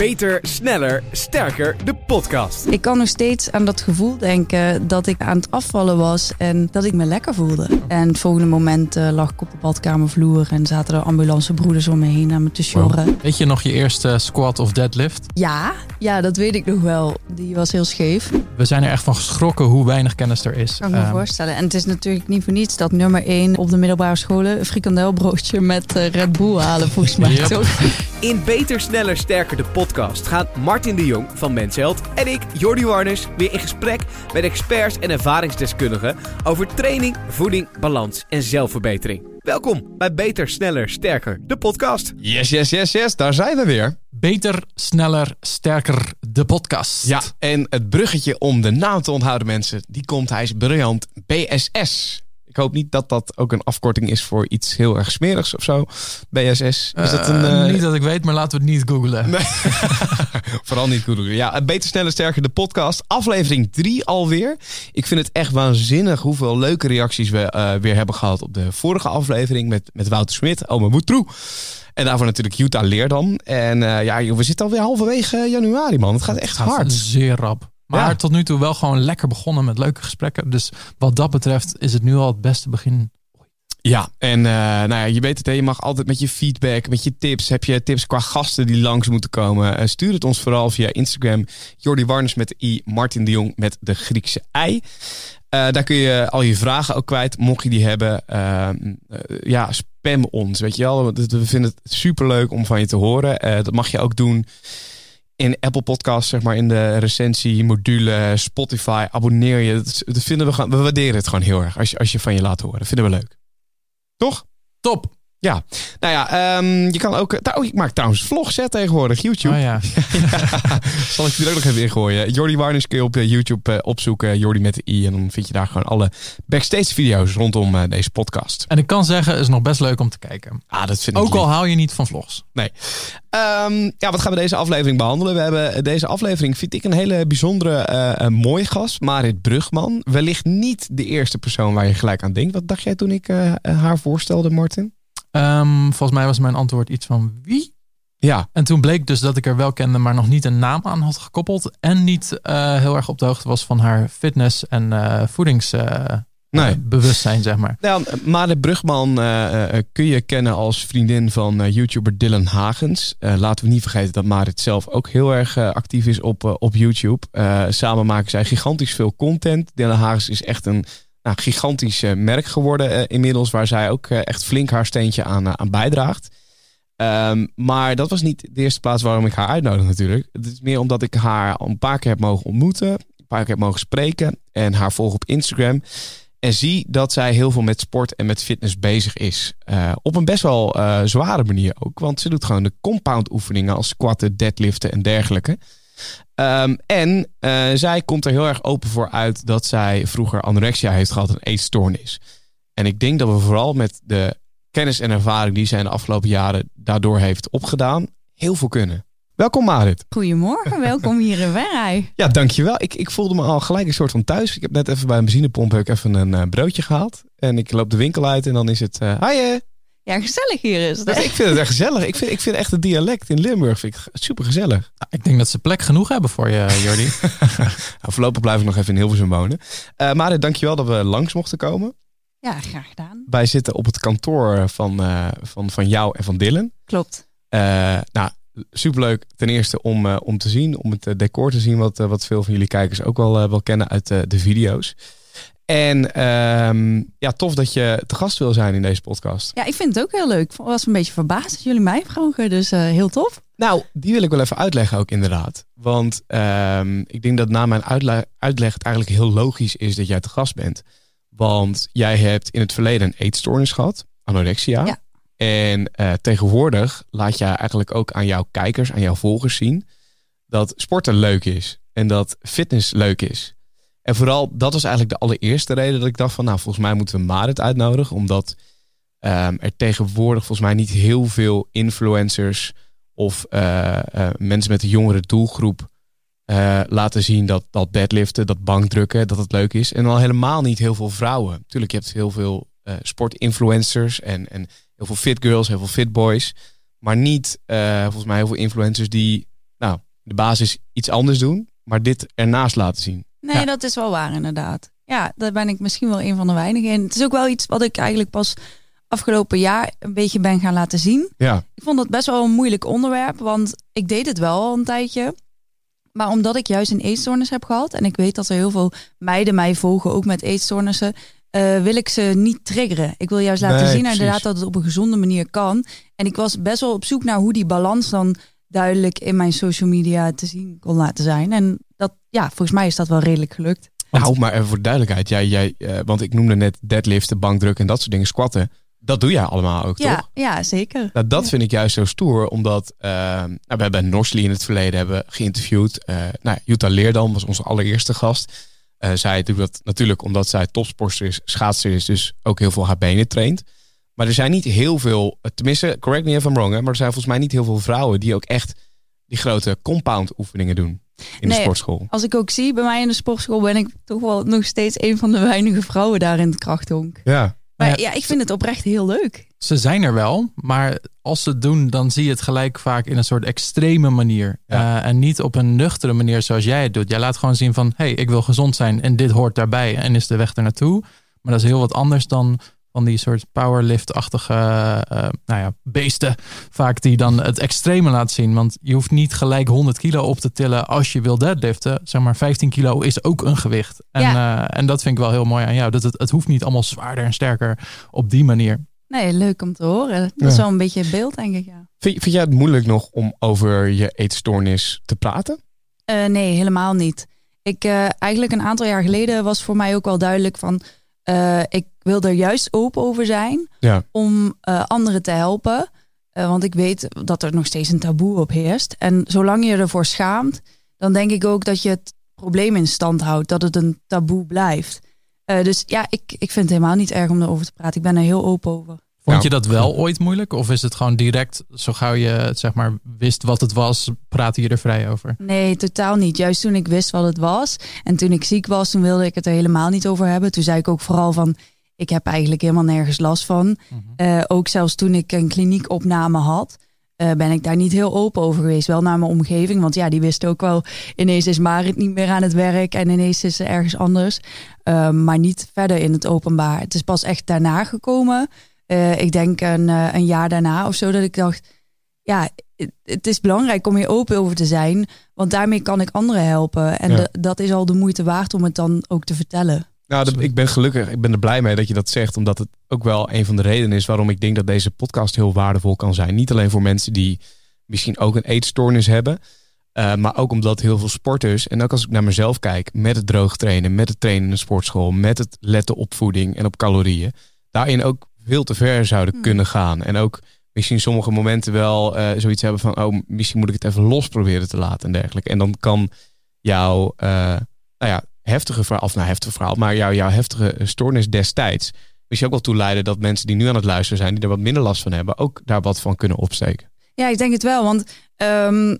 Beter, sneller, sterker, de podcast. Ik kan nog steeds aan dat gevoel denken dat ik aan het afvallen was en dat ik me lekker voelde. En het volgende moment uh, lag ik op de badkamervloer en zaten er ambulancebroeders om me heen aan me te sjorren. Wow. Weet je nog je eerste squat of deadlift? Ja, ja, dat weet ik nog wel. Die was heel scheef. We zijn er echt van geschrokken hoe weinig kennis er is. Kan ik me um, voorstellen. En het is natuurlijk niet voor niets dat nummer 1 op de middelbare scholen een frikandelbroodje met uh, Red Bull halen, volgens mij yep. toch? In Beter, Sneller, Sterker, de podcast gaan Martin de Jong van Mensheld en ik, Jordi Warners, weer in gesprek met experts en ervaringsdeskundigen over training, voeding, balans en zelfverbetering. Welkom bij Beter, Sneller, Sterker, de podcast. Yes, yes, yes, yes, daar zijn we weer. Beter, sneller, sterker, de podcast. Ja, en het bruggetje om de naam te onthouden, mensen, die komt, hij is briljant, BSS. Ik hoop niet dat dat ook een afkorting is voor iets heel erg smerigs of zo. BSS. Is uh, dat een, uh... Niet dat ik weet, maar laten we het niet googlen. Nee. Vooral niet googlen. Ja, Beter, Sneller, Sterker, de podcast. Aflevering 3 alweer. Ik vind het echt waanzinnig hoeveel leuke reacties we uh, weer hebben gehad op de vorige aflevering met, met Wouter Smit. Ome Moetroe. En daarvoor natuurlijk Jutta Leerdam. En ja, we zitten alweer halverwege januari, man. Het gaat echt het gaat hard. Zeer rap. Maar ja. tot nu toe wel gewoon lekker begonnen met leuke gesprekken. Dus wat dat betreft is het nu al het beste begin. Ja, en uh, nou ja, je weet het, hè, je mag altijd met je feedback, met je tips. Heb je tips qua gasten die langs moeten komen? Uh, stuur het ons vooral via Instagram. Jordi Warnes met de I, Martin de Jong met de Griekse I. Uh, daar kun je al je vragen ook kwijt, mocht je die hebben. ja, spam ons, weet je wel. We vinden het superleuk om van je te horen. dat mag je ook doen in Apple Podcasts, zeg maar, in de recensie, module, Spotify, abonneer je. Dat, vinden we we waarderen het gewoon heel erg als je, als je van je laat horen. Dat vinden we leuk. Toch? Top. Ja, nou ja, um, je kan ook. Nou, ik maak trouwens vlogs hè, tegenwoordig, YouTube. Oh, ja. Zal ik die er ook nog even ingooien? Jordi Warners kun je op YouTube uh, opzoeken, Jordi met de i. En dan vind je daar gewoon alle backstage video's rondom uh, deze podcast. En ik kan zeggen, het is nog best leuk om te kijken. Ah, dat vind ik Ook al hou je niet van vlogs. Nee. Um, ja, wat gaan we deze aflevering behandelen? We hebben deze aflevering, vind ik, een hele bijzondere, uh, een mooi gast. Marit Brugman. Wellicht niet de eerste persoon waar je gelijk aan denkt. Wat dacht jij toen ik haar voorstelde, Martin? Um, volgens mij was mijn antwoord iets van wie? Ja. En toen bleek dus dat ik er wel kende, maar nog niet een naam aan had gekoppeld. En niet uh, heel erg op de hoogte was van haar fitness- en uh, voedings... Uh, nee. zeg maar. Nou, Made Brugman kun je kennen als vriendin van YouTuber Dylan Hagens. laten we niet vergeten dat Marit zelf ook heel erg actief is op, op YouTube. samen maken zij gigantisch veel content. Dylan Hagens is echt een nou, gigantisch uh, merk geworden uh, inmiddels, waar zij ook uh, echt flink haar steentje aan, aan bijdraagt. Um, maar dat was niet de eerste plaats waarom ik haar uitnodig natuurlijk. Het is meer omdat ik haar een paar keer heb mogen ontmoeten, een paar keer heb mogen spreken en haar volg op Instagram. En zie dat zij heel veel met sport en met fitness bezig is. op een best wel zware manier ook. Want ze doet gewoon de compound oefeningen als squatten, deadliften en dergelijke. Um, en uh, zij komt er heel erg open voor uit dat zij vroeger anorexia heeft gehad, een eetstoornis. En ik denk dat we vooral met de kennis en ervaring die zij in de afgelopen jaren daardoor heeft opgedaan, heel veel kunnen. Welkom Marit. Goedemorgen, welkom hier in Werrij. Ja, dankjewel. Ik, ik voelde me al gelijk een soort van thuis. Ik heb net even bij een benzinepomp even een uh, broodje gehaald. En ik loop de winkel uit en dan is het... Uh, ja, gezellig hier is. Ik vind het echt gezellig. Ik vind, ik vind echt het dialect in Limburg vind ik super gezellig. Nou, ik denk dat ze plek genoeg hebben voor je, Jordi. nou, voorlopig blijf ik nog even in Hilversum wonen. Uh, Marit, dankjewel dat we langs mochten komen. Ja, graag gedaan. Wij zitten op het kantoor van, uh, van, van jou en van Dylan. Klopt. Uh, nou, superleuk ten eerste om, om te zien, om het decor te zien, wat, wat veel van jullie kijkers ook wel, wel kennen uit de video's. En um, ja, tof dat je te gast wil zijn in deze podcast. Ja, ik vind het ook heel leuk. Ik was een beetje verbaasd dat jullie mij vroegen, dus uh, heel tof. Nou, die wil ik wel even uitleggen ook inderdaad. Want um, ik denk dat na mijn uitle uitleg het eigenlijk heel logisch is dat jij te gast bent. Want jij hebt in het verleden een eetstoornis gehad, anorexia. Ja. En uh, tegenwoordig laat jij eigenlijk ook aan jouw kijkers, aan jouw volgers zien... dat sporten leuk is en dat fitness leuk is. En vooral, dat was eigenlijk de allereerste reden dat ik dacht van, nou, volgens mij moeten we Marit uitnodigen. Omdat um, er tegenwoordig volgens mij niet heel veel influencers of uh, uh, mensen met een jongere doelgroep uh, laten zien dat, dat deadliften, dat bankdrukken, dat het leuk is. En al helemaal niet heel veel vrouwen. Tuurlijk, je hebt heel veel sportinfluencers en, en heel veel fit girls, heel veel fit boys. Maar niet volgens mij heel veel influencers die nou, de basis iets anders doen, maar dit ernaast laten zien. Nee, dat is wel waar inderdaad. Ja, daar ben ik misschien wel een van de weinigen in. Het is ook wel iets wat ik eigenlijk pas afgelopen jaar een beetje ben gaan laten zien. Ja. Ik vond het best wel een moeilijk onderwerp, want ik deed het wel al een tijdje. Maar omdat ik juist een eetstoornis heb gehad en ik weet dat er heel veel meiden mij volgen, ook met eetstoornissen, uh, wil ik ze niet triggeren. Ik wil juist laten zien inderdaad dat het op een gezonde manier kan. En ik was best wel op zoek naar hoe die balans dan duidelijk in mijn social media te zien kon laten zijn. En dat, ja, volgens mij is dat wel redelijk gelukt. Nou, maar even voor duidelijkheid. Jij, jij, uh, want ik noemde net deadliften, bankdruk en dat soort dingen, squatten. Dat doe jij allemaal ook, ja, toch? Ja, zeker. Nou, dat vind ik juist zo stoer, omdat uh, nou, we hebben Norsli in het verleden hebben geïnterviewd. Uh, nou, Jutta Leerdam was onze allereerste gast. Uh, zij doet dat natuurlijk omdat zij topsporter is, schaatser is, dus ook heel veel haar benen traint. Maar er zijn niet heel veel, tenminste, correct me if I'm wrong, hè, maar er zijn volgens mij niet heel veel vrouwen die ook echt die grote compound oefeningen doen in de sportschool. Als ik ook zie bij mij in de sportschool ben ik toch wel nog steeds een van de weinige vrouwen daar in het krachthonk. Ja. Maar ja, ik vind het oprecht heel leuk. Ze zijn er wel, maar als ze het doen, dan zie je het gelijk vaak in een soort extreme manier. Uh, en niet op een nuchtere manier zoals jij het doet. Jij laat gewoon zien van, hé, hey, ik wil gezond zijn en dit hoort daarbij en is de weg er naartoe. Maar dat is heel wat anders dan van die soort powerlift-achtige uh, nou ja, beesten. Vaak die dan het extreme laten zien. Want je hoeft niet gelijk 100 kilo op te tillen als je wil deadliften. Zeg maar 15 kilo is ook een gewicht. En, ja. uh, en dat vind ik wel heel mooi aan jou. Dat het, het hoeft niet allemaal zwaarder en sterker op die manier. Nee, leuk om te horen. Dat ja. is wel een beetje het beeld, denk ik. Ja. Vind, vind jij het moeilijk nog om over je eetstoornis te praten? Uh, nee, helemaal niet. Ik, eigenlijk een aantal jaar geleden was voor mij ook wel duidelijk van... Uh, ik wil er juist open over zijn ja. om uh, anderen te helpen. Uh, want ik weet dat er nog steeds een taboe op heerst. En zolang je ervoor schaamt, dan denk ik ook dat je het probleem in stand houdt. Dat het een taboe blijft. dus ja, ik, ik vind het helemaal niet erg om erover te praten. Ik ben er heel open over. Vond je dat wel ooit moeilijk? Of is het gewoon direct, zo gauw je zeg maar wist wat het was, praatte je er vrij over? Nee, totaal niet. Juist toen ik wist wat het was en toen ik ziek was, toen wilde ik het er helemaal niet over hebben. Toen zei ik ook vooral van, ik heb eigenlijk helemaal nergens last van. Mm -hmm. uh, ook zelfs toen ik een kliniekopname had, uh, ben ik daar niet heel open over geweest. Wel naar mijn omgeving, want ja, die wist ook wel, ineens is Marit niet meer aan het werk en ineens is ze ergens anders. Uh, maar niet verder in het openbaar. Het is pas echt daarna gekomen. Uh, ik denk een, uh, een jaar daarna of zo dat ik dacht, ja, het, het, is belangrijk om hier open over te zijn, want daarmee kan ik anderen helpen. En Ja. de- dat is al de moeite waard om het dan ook te vertellen. Nou, ik ben gelukkig, ik ben er blij mee dat je dat zegt, omdat het ook wel een van de redenen is waarom ik denk dat deze podcast heel waardevol kan zijn. Niet alleen voor mensen die misschien ook een eetstoornis hebben, eh, maar ook omdat heel veel sporters, en ook als ik naar mezelf kijk, met het droog trainen, met het trainen in de sportschool, met het letten op voeding en op calorieën, daarin ook veel te ver zouden Hmm. kunnen gaan. En ook misschien sommige momenten wel eh, zoiets hebben van, oh, misschien moet ik het even los proberen te laten en dergelijke. En dan kan jouw, eh, nou ja, heftige verhaal, of nou heftige verhaal, maar jouw, jouw heftige stoornis destijds, misschien ook wel toe leiden dat mensen die nu aan het luisteren zijn, die er wat minder last van hebben, ook daar wat van kunnen opsteken. Ja, ik denk het wel. Want ehm,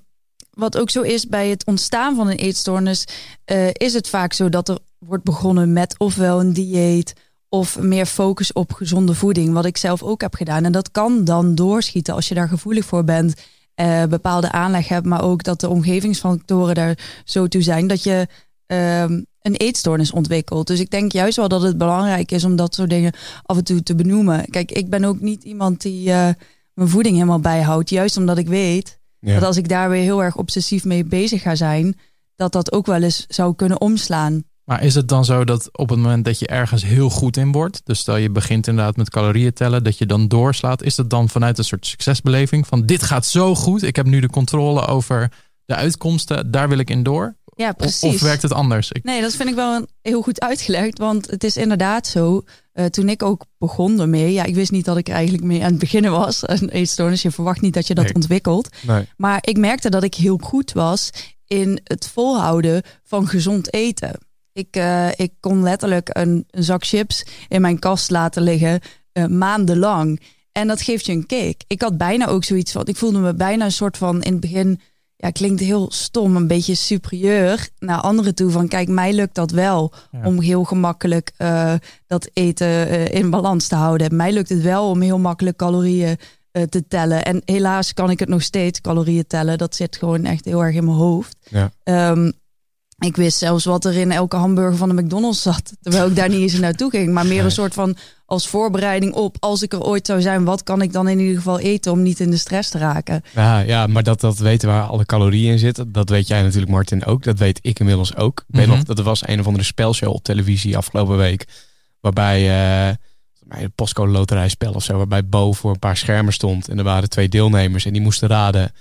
wat ook zo is bij het ontstaan van een eetstoornis, eh, is het vaak zo dat er wordt begonnen met ofwel een dieet of meer focus op gezonde voeding, wat ik zelf ook heb gedaan. En dat kan dan doorschieten als je daar gevoelig voor bent, eh, bepaalde aanleg hebt, maar ook dat de omgevingsfactoren daar zo toe zijn dat je ehm, een eetstoornis ontwikkelt. Dus ik denk juist wel dat het belangrijk is om dat soort dingen af en toe te benoemen. Kijk, ik ben ook niet iemand die eh, mijn voeding helemaal bijhoudt, juist omdat ik weet Ja. dat als ik daar weer heel erg obsessief mee bezig ga zijn, dat dat ook wel eens zou kunnen omslaan. Maar is het dan zo dat op het moment dat je ergens heel goed in wordt, dus stel je begint inderdaad met calorieën tellen, dat je dan doorslaat, is dat dan vanuit een soort succesbeleving van dit gaat zo goed, ik heb nu de controle over de uitkomsten, daar wil ik in door? Ja, Of, precies. of werkt het anders? Ik, Nee, dat vind ik wel een- heel goed uitgelegd. Want het is inderdaad zo. eh, toen ik ook begon ermee. Ja, ik wist niet dat ik er eigenlijk mee aan het beginnen was. Een eetstoornis. Je verwacht niet dat je dat Nee. ontwikkelt. Nee. Maar ik merkte dat ik heel goed was in het volhouden van gezond eten. Ik, eh, ik kon letterlijk een, een zak chips in mijn kast laten liggen eh, maandenlang. En dat geeft je een kick. Ik had bijna ook zoiets van. Ik voelde me bijna een soort van in het begin. Ja, klinkt heel stom, een beetje superieur naar anderen toe. Van kijk, mij lukt dat wel Ja. om heel gemakkelijk eh, dat eten in balans te houden. Mij lukt het wel om heel makkelijk calorieën te tellen. En helaas kan ik het nog steeds, calorieën tellen. Dat zit gewoon echt heel erg in mijn hoofd. Ja. Ehm, ik wist zelfs wat er in elke hamburger van de McDonald's zat. Terwijl ik daar niet eens naartoe ging. Maar meer een soort van als voorbereiding op. Als ik er ooit zou zijn, wat kan ik dan in ieder geval eten om niet in de stress te raken? Ja, ja maar dat, dat weten waar alle calorieën in zitten. Dat weet jij natuurlijk, Martin, ook. Dat weet ik inmiddels ook. Ik weet Mhm. nog, dat er was een of andere spelshow op televisie afgelopen week. Waarbij bij een postcode loterijspel of zo. Waarbij Bo voor een paar schermen stond. En er waren twee deelnemers. En die moesten raden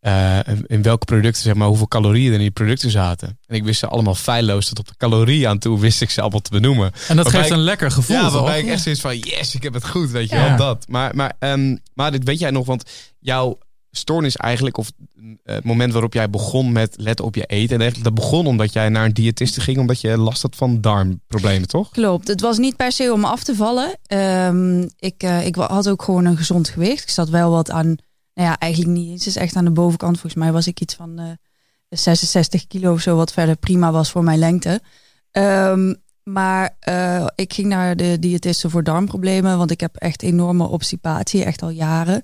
eh, in welke producten, zeg maar, hoeveel calorieën er in die producten zaten. En ik wist ze allemaal feilloos tot op de calorieën aan toe. Wist ik ze allemaal te benoemen. En dat Waarbij geeft ik- een lekker gevoel, Ja, toch? waarbij ik echt zoiets van, yes, ik heb het goed, weet je Ja. wel, dat. Maar, maar, ehm, maar dit weet jij nog, want jouw stoornis eigenlijk, of eh, het moment waarop jij begon met letten op je eten, en eigenlijk, dat begon omdat jij naar een diëtiste ging, omdat je last had van darmproblemen, toch? Klopt. Het was niet per se om af te vallen. Ehm, ik, eh, ik had ook gewoon een gezond gewicht. Ik zat wel wat aan, nou ja, eigenlijk niet eens. Het is echt aan de bovenkant. Volgens mij was ik iets van eh 66 kilo of zo, wat verder prima was voor mijn lengte. Ehm, maar eh, ik ging naar de diëtiste voor darmproblemen, want ik heb echt enorme obstipatie, echt al jaren.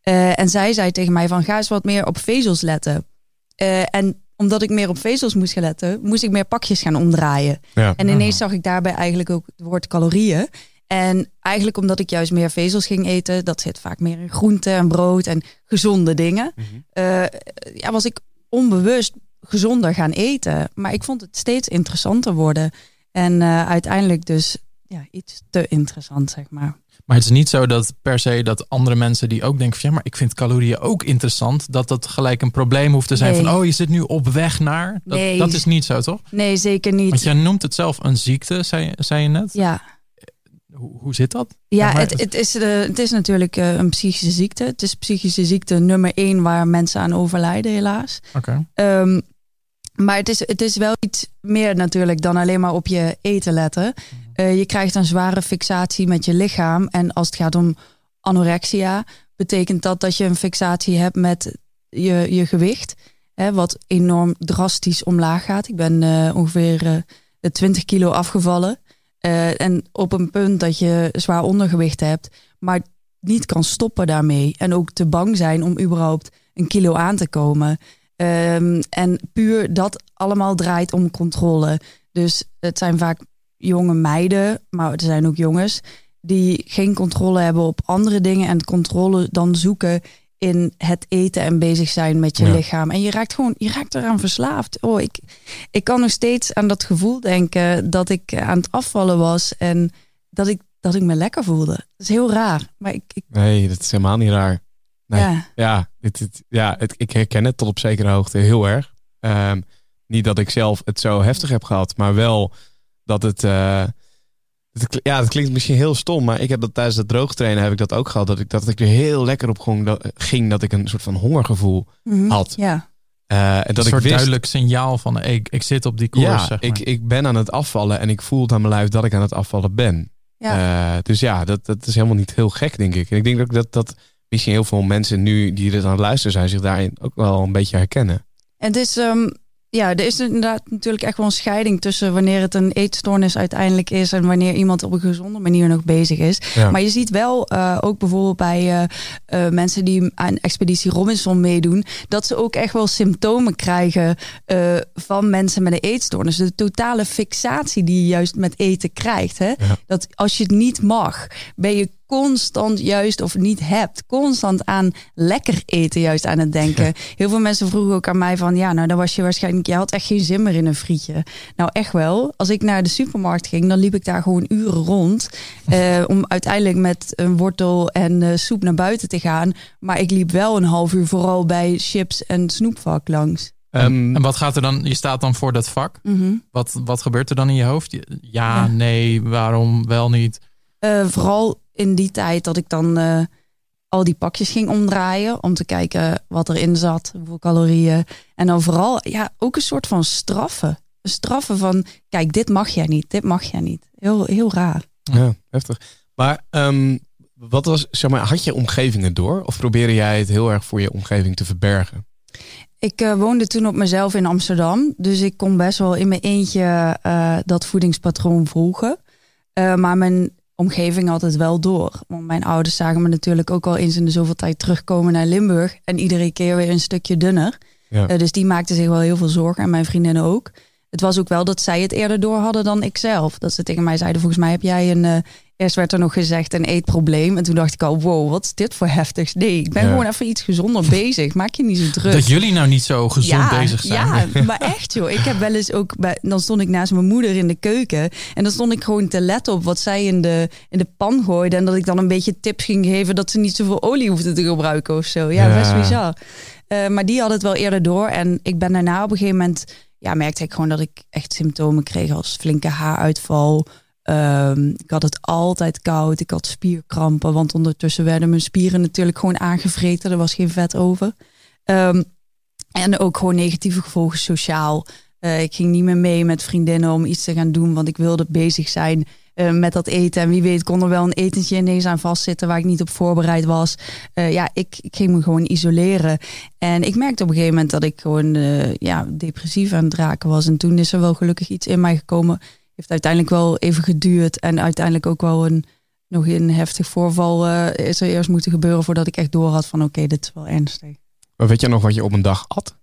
Eh, en zij zei tegen mij van, ga eens wat meer op vezels letten. En omdat ik meer op vezels moest gaan letten, moest ik meer pakjes gaan omdraaien. Ja. En ineens zag ik daarbij eigenlijk ook het woord calorieën. En eigenlijk omdat ik juist meer vezels ging eten, dat zit vaak meer in groenten en brood en gezonde dingen, eh, ja, was ik onbewust gezonder gaan eten. Maar ik vond het steeds interessanter worden. En eh, uiteindelijk dus ja, iets te interessant, zeg maar. Maar het is niet zo dat per se dat andere mensen die ook denken van ja, maar ik vind calorieën ook interessant, dat dat gelijk een probleem hoeft te zijn Nee. van oh, je zit nu op weg naar. Dat, Nee. dat is niet zo, toch? Nee, zeker niet. Want jij noemt het zelf een ziekte, zei, zei je net. Ja, Hoe, hoe zit dat? Ja, het, het, is, eh, het is natuurlijk eh, een psychische ziekte. Het is psychische ziekte nummer één waar mensen aan overlijden, helaas. Oké. Ehm, maar het is, het is wel iets meer natuurlijk dan alleen maar op je eten letten. Eh, je krijgt een zware fixatie met je lichaam. En als het gaat om anorexia, betekent dat dat je een fixatie hebt met je, je gewicht. Hè, wat enorm drastisch omlaag gaat. Ik ben ongeveer de 20 kilo afgevallen. Eh, en op een punt dat je zwaar ondergewicht hebt, maar niet kan stoppen daarmee. En ook te bang zijn om überhaupt een kilo aan te komen. Ehm, en puur dat allemaal draait om controle. Dus het zijn vaak jonge meiden, maar er zijn ook jongens die geen controle hebben op andere dingen en controle dan zoeken in het eten en bezig zijn met je Ja. lichaam. En je raakt gewoon, je raakt eraan verslaafd. Oh, ik, ik kan nog steeds aan dat gevoel denken dat ik aan het afvallen was en dat ik, dat ik me lekker voelde. Dat is heel raar. Maar ik, ik Nee, dat is helemaal niet raar. Nee. ja. Ja, dit, dit- ja het, ik herken het tot op zekere hoogte heel erg. Ehm, niet dat ik zelf het zo heftig heb gehad, maar wel dat het. eh, ja, het klinkt misschien heel stom, maar ik heb dat tijdens het droogtrainen heb ik dat ook gehad. Dat ik, dat ik er heel lekker op ging dat, ging, dat ik een soort van hongergevoel Mhm. had. Ja. Eh, en Dat dat een ik soort wist, duidelijk signaal van ik, ik zit op die koers. ja, zeg maar. ik, ik ben aan het afvallen en ik voel het aan mijn lijf dat ik aan het afvallen ben. Ja. Eh, dus ja, dat, dat is helemaal niet heel gek, denk ik. En ik denk ook dat, dat misschien heel veel mensen nu die dit aan het luisteren zijn, zich daarin ook wel een beetje herkennen. En het is, ehm, ja, er is inderdaad natuurlijk echt wel een scheiding tussen wanneer het een eetstoornis uiteindelijk is en wanneer iemand op een gezonde manier nog bezig is. Ja. Maar je ziet wel eh, ook bijvoorbeeld bij eh, eh, mensen die aan Expeditie Robinson meedoen, dat ze ook echt wel symptomen krijgen van mensen met een eetstoornis. De totale fixatie die je juist met eten krijgt. Hè? Dat als je het niet mag, ben je constant juist of niet hebt, constant aan lekker eten juist aan het denken. Heel veel mensen vroegen ook aan mij van ja, nou dan was je waarschijnlijk, je had echt geen zin meer in een frietje. Nou echt wel. Als ik naar de supermarkt ging, dan liep ik daar gewoon uren rond eh, om uiteindelijk met een wortel en eh, soep naar buiten te gaan. Maar ik liep wel een half uur vooral bij chips en snoepvak langs. Ehm, en wat gaat er dan? Je staat dan voor dat vak. Mhm. Wat, wat gebeurt er dan in je hoofd? Ja. nee, waarom wel niet? Eh, vooral in die tijd dat ik dan eh, al die pakjes ging omdraaien om te kijken wat erin zat, hoeveel calorieën. En dan vooral ja, ook een soort van straffen. Een straffen van, kijk, dit mag jij niet, dit mag jij niet. Heel, heel raar. Ja, heftig. Maar ehm, wat was, zeg maar, had je omgeving het door? Of probeerde jij het heel erg voor je omgeving te verbergen? Ik eh, woonde toen op mezelf in Amsterdam. Dus ik kon best wel in mijn eentje eh, dat voedingspatroon volgen. Maar mijn omgeving het wel door. Want mijn ouders zagen me natuurlijk ook al eens in de zoveel tijd terugkomen naar Limburg. En iedere keer weer een stukje dunner. Ja. Eh, dus die maakten zich wel heel veel zorgen. En mijn vriendinnen ook. Het was ook wel dat zij het eerder door hadden dan ik zelf. Dat ze tegen mij zeiden, volgens mij heb jij een... eh, eerst werd er nog gezegd een eetprobleem. En toen dacht ik al, wow, wat is dit voor heftigs? Nee, ik ben Ja. gewoon even iets gezonder bezig. Maak je niet zo druk. Dat jullie nou niet zo gezond ja, bezig zijn. Ja, maar echt joh. Ik heb wel eens ook bij, dan stond ik naast mijn moeder in de keuken en dan stond ik gewoon te letten op wat zij in de, in de pan gooide en dat ik dan een beetje tips ging geven dat ze niet zoveel olie hoefde te gebruiken of zo. Ja, Ja. best bizar. Eh, maar die had het wel eerder door en ik ben daarna op een gegeven moment ja, merkte ik gewoon dat ik echt symptomen kreeg als flinke haaruitval. Ehm, ik had het altijd koud. Ik had spierkrampen, want ondertussen werden mijn spieren natuurlijk gewoon aangevreten. Er was geen vet over. Ehm, en ook gewoon negatieve gevolgen sociaal. Eh, ik ging niet meer mee met vriendinnen om iets te gaan doen, want ik wilde bezig zijn eh, met dat eten. En wie weet kon er wel een etentje ineens aan vastzitten waar ik niet op voorbereid was. Eh, ja, ik, ik ging me gewoon isoleren. En ik merkte op een gegeven moment dat ik gewoon eh, ja, depressief aan het raken was. En toen is er wel gelukkig iets in mij gekomen. Heeft uiteindelijk wel even geduurd. En uiteindelijk ook wel een, nog een heftig voorval is er eerst moeten gebeuren voordat ik echt door had van oké, dit is wel ernstig. Maar weet je nog wat je op een dag at?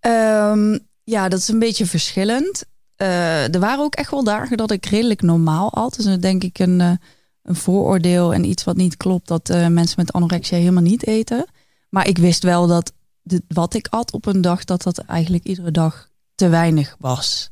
Ehm, ja, dat is een beetje verschillend. Eh, er waren ook echt wel dagen dat ik redelijk normaal at. Dus dan denk ik een, eh, een vooroordeel en iets wat niet klopt, dat eh, mensen met anorexia helemaal niet eten. Maar ik wist wel dat de, wat ik at op een dag, dat dat eigenlijk iedere dag te weinig was.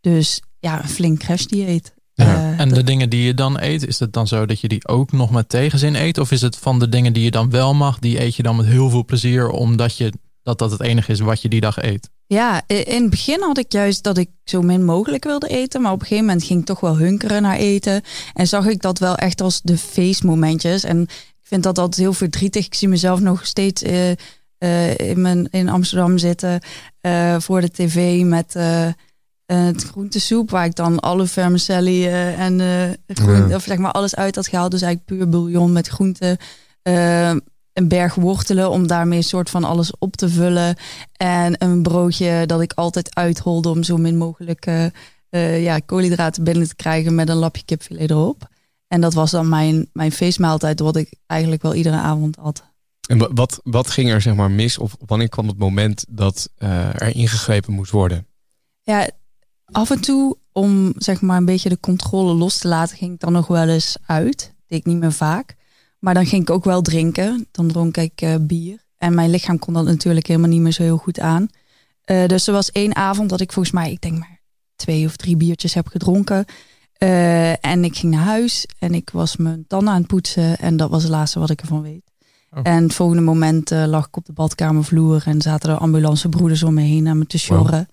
Dus ja, een flink crashdieet. Ja. Eh, En dat- de dingen die je dan eet, is het dan zo dat je die ook nog met tegenzin eet? Of is het van de dingen die je dan wel mag, die eet je dan met heel veel plezier, omdat je, dat, dat het enige is wat je die dag eet? Ja, in het begin had ik juist dat ik zo min mogelijk wilde eten. Maar op een gegeven moment ging ik toch wel hunkeren naar eten. En zag ik dat wel echt als de feestmomentjes. En ik vind dat altijd heel verdrietig. Ik zie mezelf nog steeds eh, eh, in, mijn, in Amsterdam zitten eh, voor de tv met het groentesoep. Waar ik dan alle vermicelli en groen, Ja. of zeg maar alles uit had gehaald. Dus eigenlijk puur bouillon met groenten. Een berg wortelen om daarmee een soort van alles op te vullen. En een broodje dat ik altijd uitholde om zo min mogelijk eh, eh, ja, koolhydraten binnen te krijgen met een lapje kipfilet erop. En dat was dan mijn, mijn feestmaaltijd, wat ik eigenlijk wel iedere avond had. En wa- wat, wat ging er zeg maar mis? Of wanneer kwam het moment dat eh, er ingegrepen moest worden? Ja, af en toe om zeg maar een beetje de controle los te laten, ging ik dan nog wel eens uit. Deed ik niet meer vaak. Maar dan ging ik ook wel drinken. Dan dronk ik eh, bier. En mijn lichaam kon dat natuurlijk helemaal niet meer zo heel goed aan. Eh, dus er was één avond dat ik volgens mij, ik denk maar twee of drie biertjes heb gedronken. Eh, en ik ging naar huis en ik was mijn tanden aan het poetsen. En dat was het laatste wat ik ervan weet. Oh. En het volgende moment eh, lag ik op de badkamervloer en zaten er ambulancebroeders om me heen aan me te sjorren.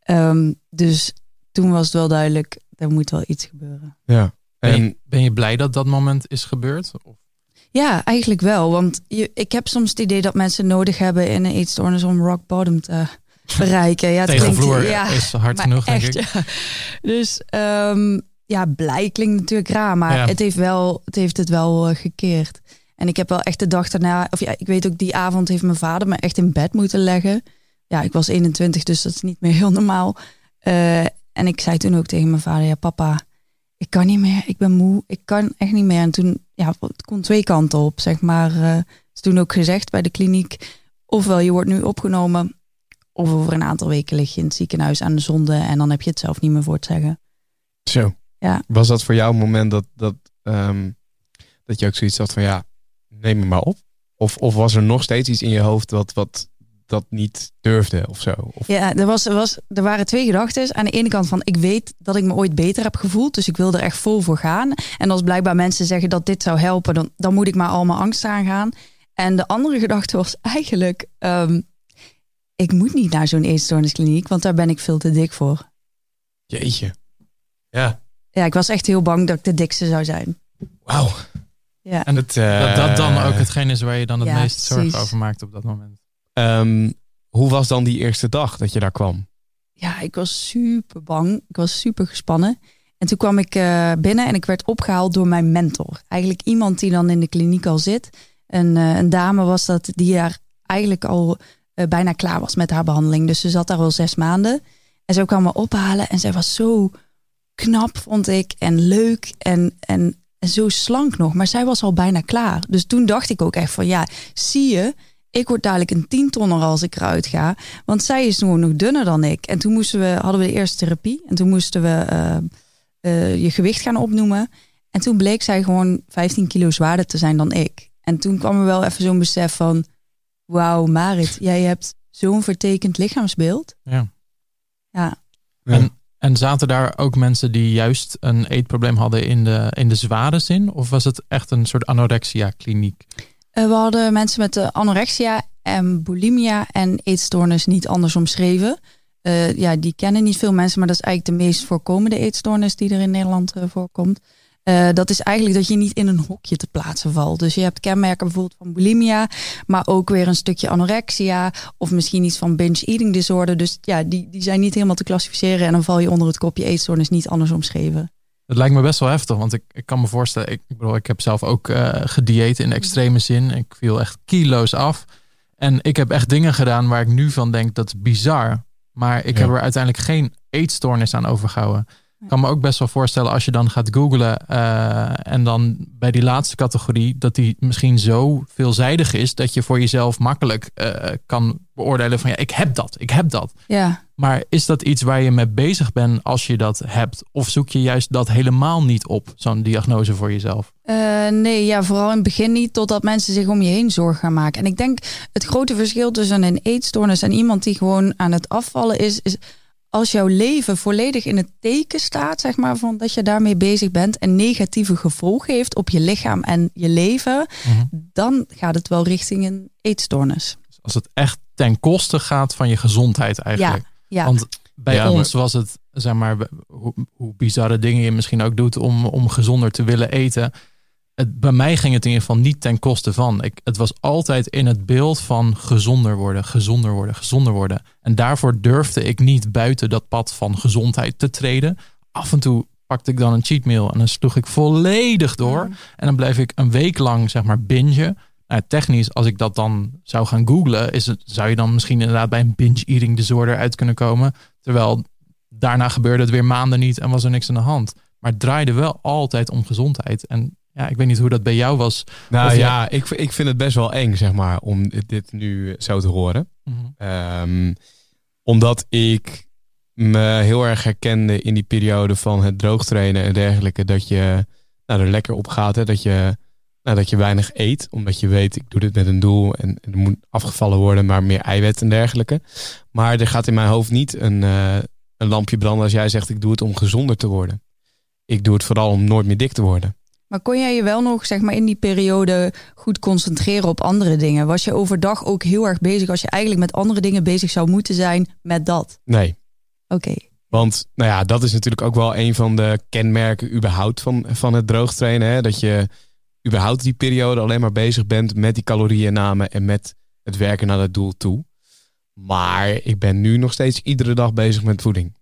Ehm, dus toen was het wel duidelijk, er moet wel iets gebeuren. Ja. Ben, En je, ben je blij dat dat moment is gebeurd? Of- Ja, eigenlijk wel. Want je, ik heb soms het idee dat mensen nodig hebben in een eetstoornis om rock bottom te bereiken. Ja, het Tegenvloer klinkt- ja, is hard genoeg, denk echt, ik. ja. Dus ehm, ja, blij klinkt natuurlijk raar, maar Ja. het, heeft wel, het heeft het wel eh, gekeerd. En ik heb wel echt de dag daarna, of ja, ik weet ook die avond heeft mijn vader me echt in bed moeten leggen. Ja, ik was 21, dus dat is niet meer heel normaal. Eh, en ik zei toen ook tegen mijn vader, ja papa, ik kan niet meer, ik ben moe, ik kan echt niet meer. En toen, ja, het kon twee kanten op, zeg maar. eh is toen ook gezegd bij de kliniek, ofwel je wordt nu opgenomen, of over een aantal weken lig je in het ziekenhuis aan de zonde en dan heb je het zelf niet meer voor het zeggen. zo. Ja. Was dat voor jou een moment dat, dat, ehm, dat je ook zoiets had van ja, neem me maar op? Of, of was er nog steeds iets in je hoofd wat, wat dat niet durfde of zo? Of, Ja, er, was, er, was, er waren twee gedachten. Aan de ene kant van, ik weet dat ik me ooit beter heb gevoeld, dus ik wil er echt vol voor gaan. En als blijkbaar mensen zeggen dat dit zou helpen, dan, dan moet ik maar al mijn angst aangaan. En de andere gedachte was eigenlijk, ehm, ik moet niet naar zo'n eetstoorniskliniek, want daar ben ik veel te dik voor. Jeetje. Ja. Ja, ik was echt heel bang dat ik de dikste zou zijn. Wauw. Ja. En Het, eh, dat dat dan ook hetgeen is waar je dan het Ja, meest zorgen precies. over maakt op dat moment. Ehm, hoe was dan die eerste dag dat je daar kwam? Ja, ik was super bang. Ik was super gespannen. En toen kwam ik eh, binnen en ik werd opgehaald door mijn mentor. Eigenlijk iemand die dan in de kliniek al zit. Een, eh, een dame was dat die daar eigenlijk al eh, bijna klaar was met haar behandeling. Dus ze zat daar al zes maanden. En zo kwam me ophalen en zij was zo knap, vond ik. En leuk. En, en En zo slank nog, maar zij was al bijna klaar. Dus toen dacht ik ook echt van ja, zie je, ik word dadelijk een tientonner als ik eruit ga. Want zij is gewoon nog dunner dan ik. En toen moesten we, hadden we de eerste therapie. En toen moesten we uh, uh, je gewicht gaan opnoemen. En toen bleek zij gewoon 15 kilo zwaarder te zijn dan ik. En toen kwam er wel even zo'n besef van... Wauw, Marit, jij hebt zo'n vertekend lichaamsbeeld. Ja. Ja. En, en zaten daar ook mensen die juist een eetprobleem hadden in de, in de zware zin? Of was het echt een soort anorexia-kliniek? Uh, we hadden mensen met de anorexia en bulimia en eetstoornis niet anders omschreven. Uh, ja, die kennen niet veel mensen, maar dat is eigenlijk de meest voorkomende eetstoornis die er in Nederland voorkomt. Dat is eigenlijk dat je niet in een hokje te plaatsen valt. Dus je hebt kenmerken bijvoorbeeld van bulimia, maar ook weer een stukje anorexia of misschien iets van binge eating disorder. Dus ja, die, die zijn niet helemaal te klassificeren en dan val je onder het kopje eetstoornis niet anders omschreven. Het lijkt me best wel heftig, want ik, ik kan me voorstellen, ik, ik bedoel, ik heb zelf ook uh, gedieet in extreme zin. Ik viel echt kilo's af. En ik heb echt dingen gedaan waar ik nu van denk dat is bizar. Maar ik ja. heb er uiteindelijk geen eetstoornis aan overgehouden. Ik kan me ook best wel voorstellen als je dan gaat googlen uh, en dan bij die laatste categorie, dat die misschien zo veelzijdig is dat je voor jezelf makkelijk uh, kan beoordelen van ja, ik heb dat, ik heb dat. Ja. Maar is dat iets waar je mee bezig bent als je dat hebt? Of zoek je juist dat helemaal niet op, zo'n diagnose voor jezelf? Uh, nee, ja, vooral in het begin niet, totdat mensen zich om je heen zorgen gaan maken. En ik denk het grote verschil tussen een eetstoornis en iemand die gewoon aan het afvallen is, is als jouw leven volledig in het teken staat, zeg maar, van dat je daarmee bezig bent en negatieve gevolgen heeft op je lichaam en je leven, mm-hmm. dan gaat het wel richting een eetstoornis. Als het echt ten koste gaat van je gezondheid eigenlijk. Ja, ja. Want bij Ja, ons was het, zeg maar, hoe, hoe bizarre dingen je misschien ook doet om, om gezonder te willen eten. Het, bij mij ging het in ieder geval niet ten koste van. Ik, het was altijd in het beeld van gezonder worden, gezonder worden, gezonder worden. En daarvoor durfde ik niet buiten dat pad van gezondheid te treden. Af en toe pakte ik dan een cheat meal en dan sloeg ik volledig door. En dan bleef ik een week lang, zeg maar, bingen. Nou, technisch, als ik dat dan zou gaan googlen, is het, zou je dan misschien inderdaad bij een binge eating disorder uit kunnen komen. Terwijl daarna gebeurde het weer maanden niet en was er niks aan de hand. Maar het draaide wel altijd om gezondheid. En ja, ik weet niet hoe dat bij jou was. Nou jij- ja, ik, ik vind het best wel eng, zeg maar, om dit- dit nu zo te horen. Mhm. Ehm, omdat ik me heel erg herkende in die periode van het droogtrainen en dergelijke. Dat je nou, er lekker op gaat. Hè? Dat, je, nou, dat je weinig eet. Omdat je weet, ik doe dit met een doel. En er moet afgevallen worden, maar meer eiwit en dergelijke. Maar er gaat in mijn hoofd niet een, eh, een lampje branden als jij zegt, ik doe het om gezonder te worden. Ik doe het vooral om nooit meer dik te worden. Maar kon jij je wel nog, zeg maar, in die periode goed concentreren op andere dingen? Was je overdag ook heel erg bezig als je eigenlijk met andere dingen bezig zou moeten zijn met dat? Nee, Oké. Want nou ja, dat is natuurlijk ook wel een van de kenmerken überhaupt van, van het droogtrainen. Hè? Dat je überhaupt die periode alleen maar bezig bent met die calorieënname en met het werken naar dat doel toe. Maar ik ben nu nog steeds iedere dag bezig met voeding.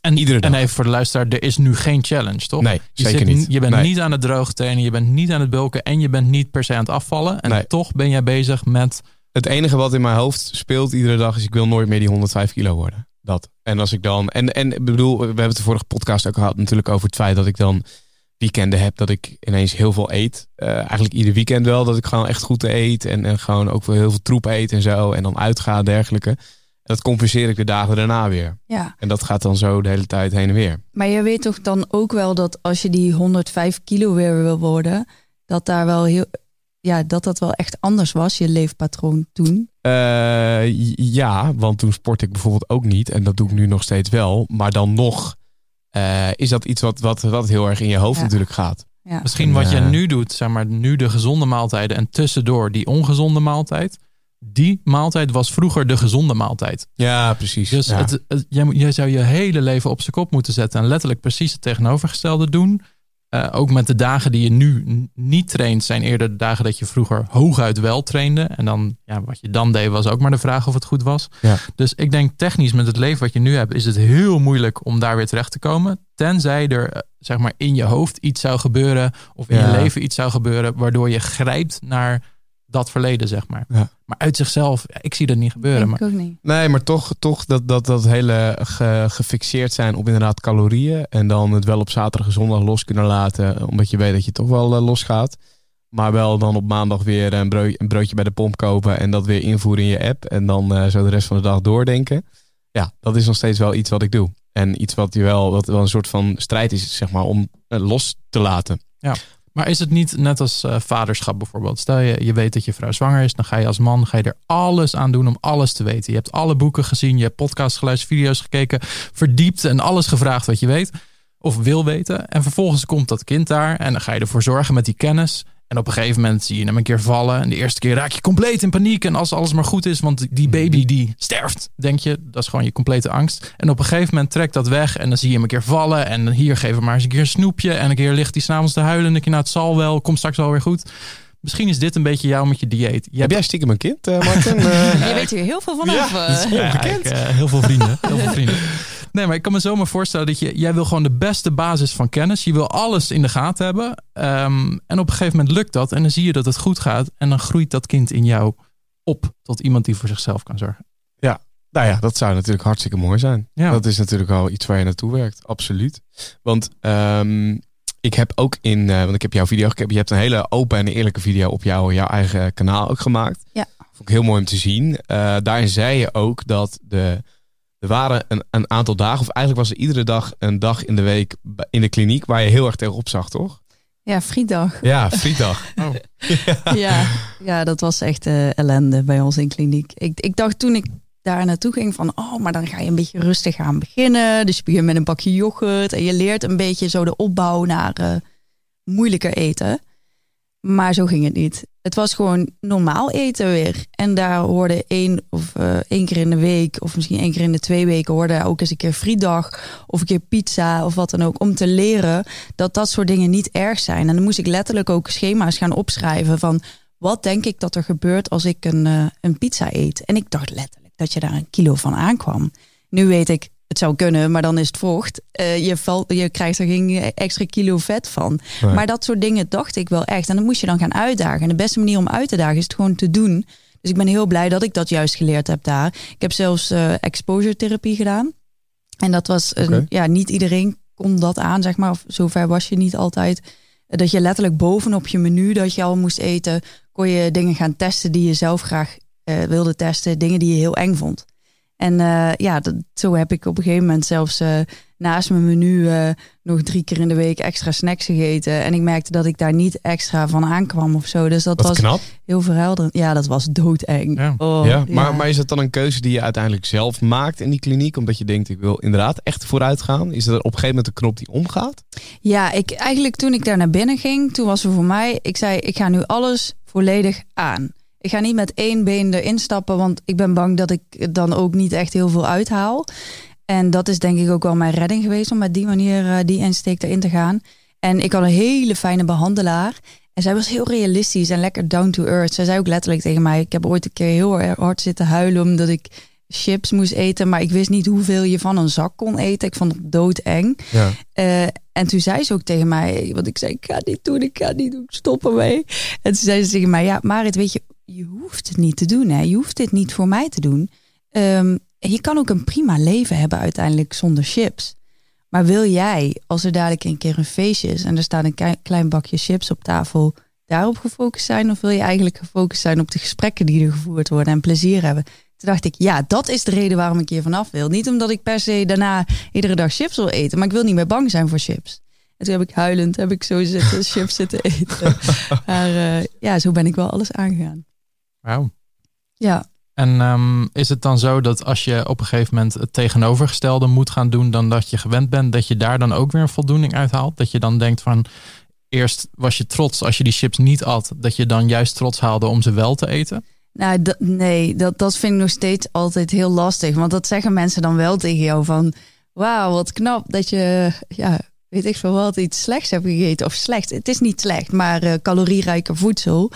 En, Iedere dag. en even voor de luisteraar, er is nu geen challenge, toch? Nee, Je, zeker zit niet. je bent Nee. niet aan het droog trainen, je bent niet aan het bulken en je bent niet per se aan het afvallen. En Nee. toch ben jij bezig met. Het enige wat in mijn hoofd speelt iedere dag is ik wil nooit meer die 105 kilo worden. Dat. En als ik dan. En, en ik bedoel, we hebben het de vorige podcast ook gehad natuurlijk over het feit dat ik dan weekenden heb dat ik ineens heel veel eet. Eh, eigenlijk ieder weekend wel, dat ik gewoon echt goed eet. En, en gewoon ook wel heel veel troep eet en zo. En dan uitga dergelijke. En dat compenseer ik de dagen daarna weer. Ja, En dat gaat dan zo de hele tijd heen en weer. maar je weet toch dan ook wel dat als je die 105 kilo weer wil worden, dat daar wel heel, ja, dat dat wel echt anders was, je leefpatroon toen. Eh, ja, want toen sport ik bijvoorbeeld ook niet. En dat doe ik nu nog steeds wel. Maar dan nog eh, is dat iets wat, wat, wat heel erg in je hoofd Ja. natuurlijk gaat. Ja. Misschien En, wat je eh, nu doet, zeg maar, nu de gezonde maaltijden en tussendoor die ongezonde maaltijd. Die maaltijd was vroeger de gezonde maaltijd. Ja, precies. Dus ja. het, het- jij, zou je hele leven op zijn kop moeten zetten en letterlijk precies het tegenovergestelde doen. Eh, ook met de dagen die je nu niet traint, zijn eerder de dagen dat je vroeger hooguit wel trainde. En dan, ja, wat je dan deed, was ook maar de vraag of het goed was. Ja. Dus ik denk technisch met het leven wat je nu hebt, is het heel moeilijk om daar weer terecht te komen. Tenzij er, eh, zeg maar, in je hoofd iets zou gebeuren of in Ja. je leven iets zou gebeuren, waardoor je grijpt naar dat verleden, zeg maar. Ja. Maar uit zichzelf, ja, ik zie dat niet gebeuren. Denk Maar, ik ook niet. Nee, maar toch, toch dat, dat, dat hele ge- gefixeerd zijn op inderdaad calorieën. En dan het wel op zaterdag en zondag los kunnen laten. Omdat je weet dat je toch wel eh, losgaat. Maar wel dan op maandag weer een, broodje bij de pomp kopen. En dat weer invoeren in je app. En dan eh, zo de rest van de dag doordenken. Ja, dat is nog steeds wel iets wat ik doe. En iets wat je wel, wat wel een soort van strijd is, zeg maar, om eh, los te laten. Maar is het niet net als eh, vaderschap bijvoorbeeld? Stel je, je weet dat je vrouw zwanger is, dan ga je als man ga je er alles aan doen om alles te weten. Je hebt alle boeken gezien, je hebt podcasts geluisterd, video's gekeken, verdiept en alles gevraagd wat je weet of wil weten. En vervolgens komt dat kind daar en dan ga je ervoor zorgen met die kennis. En op een gegeven moment zie je hem een keer vallen. En de eerste keer raak je compleet in paniek. En als alles maar goed is, want die baby die sterft, denk je. Dat is gewoon je complete angst. En op een gegeven moment trekt dat weg. En dan zie je hem een keer vallen. En dan hier geven we maar eens een keer een snoepje. En een keer ligt hij s'avonds te huilen. En dan denk je, nou het zal wel, komt straks wel weer goed. Misschien is dit een beetje jou met je dieet. Je Heb jij stiekem een kind, eh Martin? Eh, Je weet hier heel veel. Ja, eh. dat is ongekend. ik, eh, heel veel vrienden. Heel veel vrienden. Nee, maar ik kan me zomaar voorstellen dat je, jij wil gewoon de beste basis van kennis. Je wil alles in de gaten hebben. Ehm, en op een gegeven moment lukt dat. En dan zie je dat het goed gaat. En dan groeit dat kind in jou op tot iemand die voor zichzelf kan zorgen. Nou ja, dat zou natuurlijk hartstikke mooi zijn. Ja. Dat is natuurlijk al iets waar je naartoe werkt, absoluut. Want ehm, ik heb ook in, eh, want ik heb jouw video gekeken, je hebt een hele open en eerlijke video op jouw, jouw eigen kanaal ook gemaakt. Ja. Vond ik heel mooi om te zien. Eh, daarin zei je ook dat de, er waren een, een aantal dagen, of eigenlijk was er iedere dag een dag in de week in de kliniek waar je heel erg tegenop zag, toch? Ja, frietdag. Ja, frietdag. Ja, ja dat was echt eh, ellende bij ons in kliniek. Ik, ik dacht toen ik daar naartoe ging van, oh, maar dan ga je een beetje rustig aan beginnen. Dus je begint met een bakje yoghurt en je leert een beetje zo de opbouw naar eh, moeilijker eten. Maar zo ging het niet. Het was gewoon normaal eten weer. En daar hoorde één of eh, één keer in de week, of misschien één keer in de twee weken, hoorde ook eens een keer frietdag of een keer pizza of wat dan ook. Om te leren dat dat soort dingen niet erg zijn. En dan moest ik letterlijk ook schema's gaan opschrijven van wat denk ik dat er gebeurt als ik een, eh, een pizza eet. En ik dacht letterlijk dat je daar een kilo van aankwam. Nu weet ik, het zou kunnen, maar dan is het vocht. Eh, je, valt, je krijgt er geen extra kilo vet van. Nee. Maar dat soort dingen dacht ik wel echt. En dan moest je dan gaan uitdagen. En de beste manier om uit te dagen is het gewoon te doen. Dus ik ben heel blij dat ik dat juist geleerd heb daar. Ik heb zelfs eh, exposure therapie gedaan. En dat was, een, ja, niet iedereen kon dat aan, zeg maar. Of zover was je niet altijd. Dat je letterlijk bovenop je menu dat je al moest eten, kon je dingen gaan testen die je zelf graag eh, wilde testen. Dingen die je heel eng vond. En eh, ja, dat, zo heb ik op een gegeven moment zelfs eh, naast mijn menu eh, nog drie keer in de week extra snacks gegeten. En ik merkte dat ik daar niet extra van aankwam of zo. Dus dat was knap. heel verhelderend. Ja, dat was doodeng. Ja. Oh, ja, maar, maar is het dan een keuze die je uiteindelijk zelf maakt in die kliniek? Omdat je denkt, ik wil inderdaad echt vooruit gaan? Is er op een gegeven moment een knop die omgaat? Ja, ik, eigenlijk toen ik daar naar binnen ging, toen was er voor mij, ik zei, ik ga nu alles volledig aan. Ik ga niet met één been erin stappen, want ik ben bang dat ik dan ook niet echt heel veel uithaal. En dat is denk ik ook wel mijn redding geweest om met die manier eh, die insteek erin te gaan. En ik had een hele fijne behandelaar. En zij was heel realistisch en lekker down to earth. Zij zei ook letterlijk tegen mij: Ik heb ooit een keer heel erg hard zitten huilen omdat ik chips moest eten, maar ik wist niet hoeveel je van een zak kon eten. Ik vond het doodeng. Ja. Eh, en toen zei ze ook tegen mij, want ik zei, ik ga het niet doen, ik ga het niet doen, ik stop ermee. En toen zei ze tegen mij, ja, Marit, weet je, je hoeft het niet te doen. Hè? Je hoeft dit niet voor mij te doen. Ehm, je kan ook een prima leven hebben uiteindelijk zonder chips. Maar wil jij, als er dadelijk een keer een feestje is en er staat een klein bakje chips op tafel, daarop gefocust zijn? Of wil je eigenlijk gefocust zijn op de gesprekken die er gevoerd worden en plezier hebben? Toen dacht ik, ja, dat is de reden waarom ik hier vanaf wil. Niet omdat ik per se daarna iedere dag chips wil eten, maar ik wil niet meer bang zijn voor chips. En toen heb ik huilend, heb ik zo zitten, chips zitten eten. Maar eh, ja, zo ben ik wel alles aangegaan. Wauw. Ja, En ehm, is het dan zo dat als je op een gegeven moment het tegenovergestelde moet gaan doen dan dat je gewend bent, dat je daar dan ook weer een voldoening uithaalt? Dat je dan denkt van, eerst was je trots als je die chips niet at, dat je dan juist trots haalde om ze wel te eten? nou dat, nee, dat, dat vind ik nog steeds altijd heel lastig. Want dat zeggen mensen dan wel tegen jou van, wauw, wat knap dat je, ja, weet ik veel wat, iets slechts hebt gegeten. Of slecht, het is niet slecht, maar eh, calorierijker voedsel.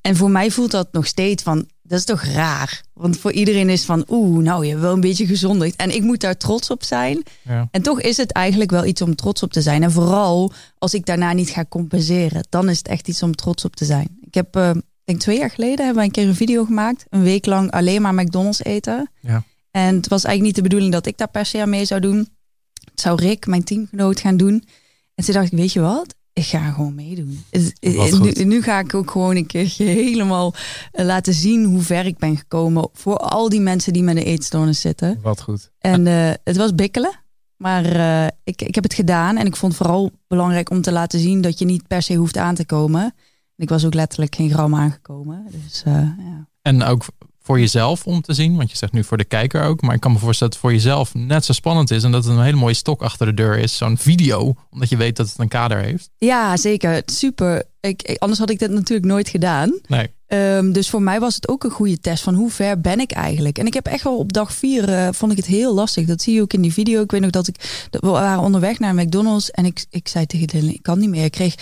En voor mij voelt dat nog steeds van, dat is toch raar? Want voor iedereen is van, oeh, nou, je hebt wel een beetje gezondigd. En ik moet daar trots op zijn. Ja. En toch is het eigenlijk wel iets om trots op te zijn. En vooral als ik daarna niet ga compenseren, dan is het echt iets om trots op te zijn. Ik heb, ik denk twee jaar geleden, hebben wij een keer een video gemaakt. Een week lang alleen maar McDonald's eten. Ja. En het was eigenlijk niet de bedoeling dat ik daar per se aan mee zou doen. Zou Rick, mijn teamgenoot, gaan doen. En toen dacht ik, weet je wat? Ik ga gewoon meedoen. Nu, nu ga ik ook gewoon een keertje helemaal eh, laten zien hoe ver ik ben gekomen. Voor al die mensen die met een eetstoornis zitten. Wat goed. En eh, het was bikkelen. Maar eh, ik, ik heb het gedaan. En ik vond het vooral belangrijk om te laten zien dat je niet per se hoeft aan te komen. En ik was ook letterlijk geen gram aangekomen. Dus eh, ja. En ook voor jezelf om te zien, want je zegt nu voor de kijker ook. Maar ik kan me voorstellen dat het voor jezelf net zo spannend is. En dat het een hele mooie stok achter de deur is. Zo'n video, omdat je weet dat het een kader heeft. ja, zeker. Super. Ik, anders had ik dit natuurlijk nooit gedaan. Nee. Ehm, dus voor mij was het ook een goede test van hoe ver ben ik eigenlijk. En ik heb echt wel op dag vier eh, vond ik het heel lastig. Dat zie je ook in die video. Ik weet nog dat ik we waren onderweg naar McDonald's en ik, ik zei tegen Dylan, ik kan niet meer. Ik kreeg,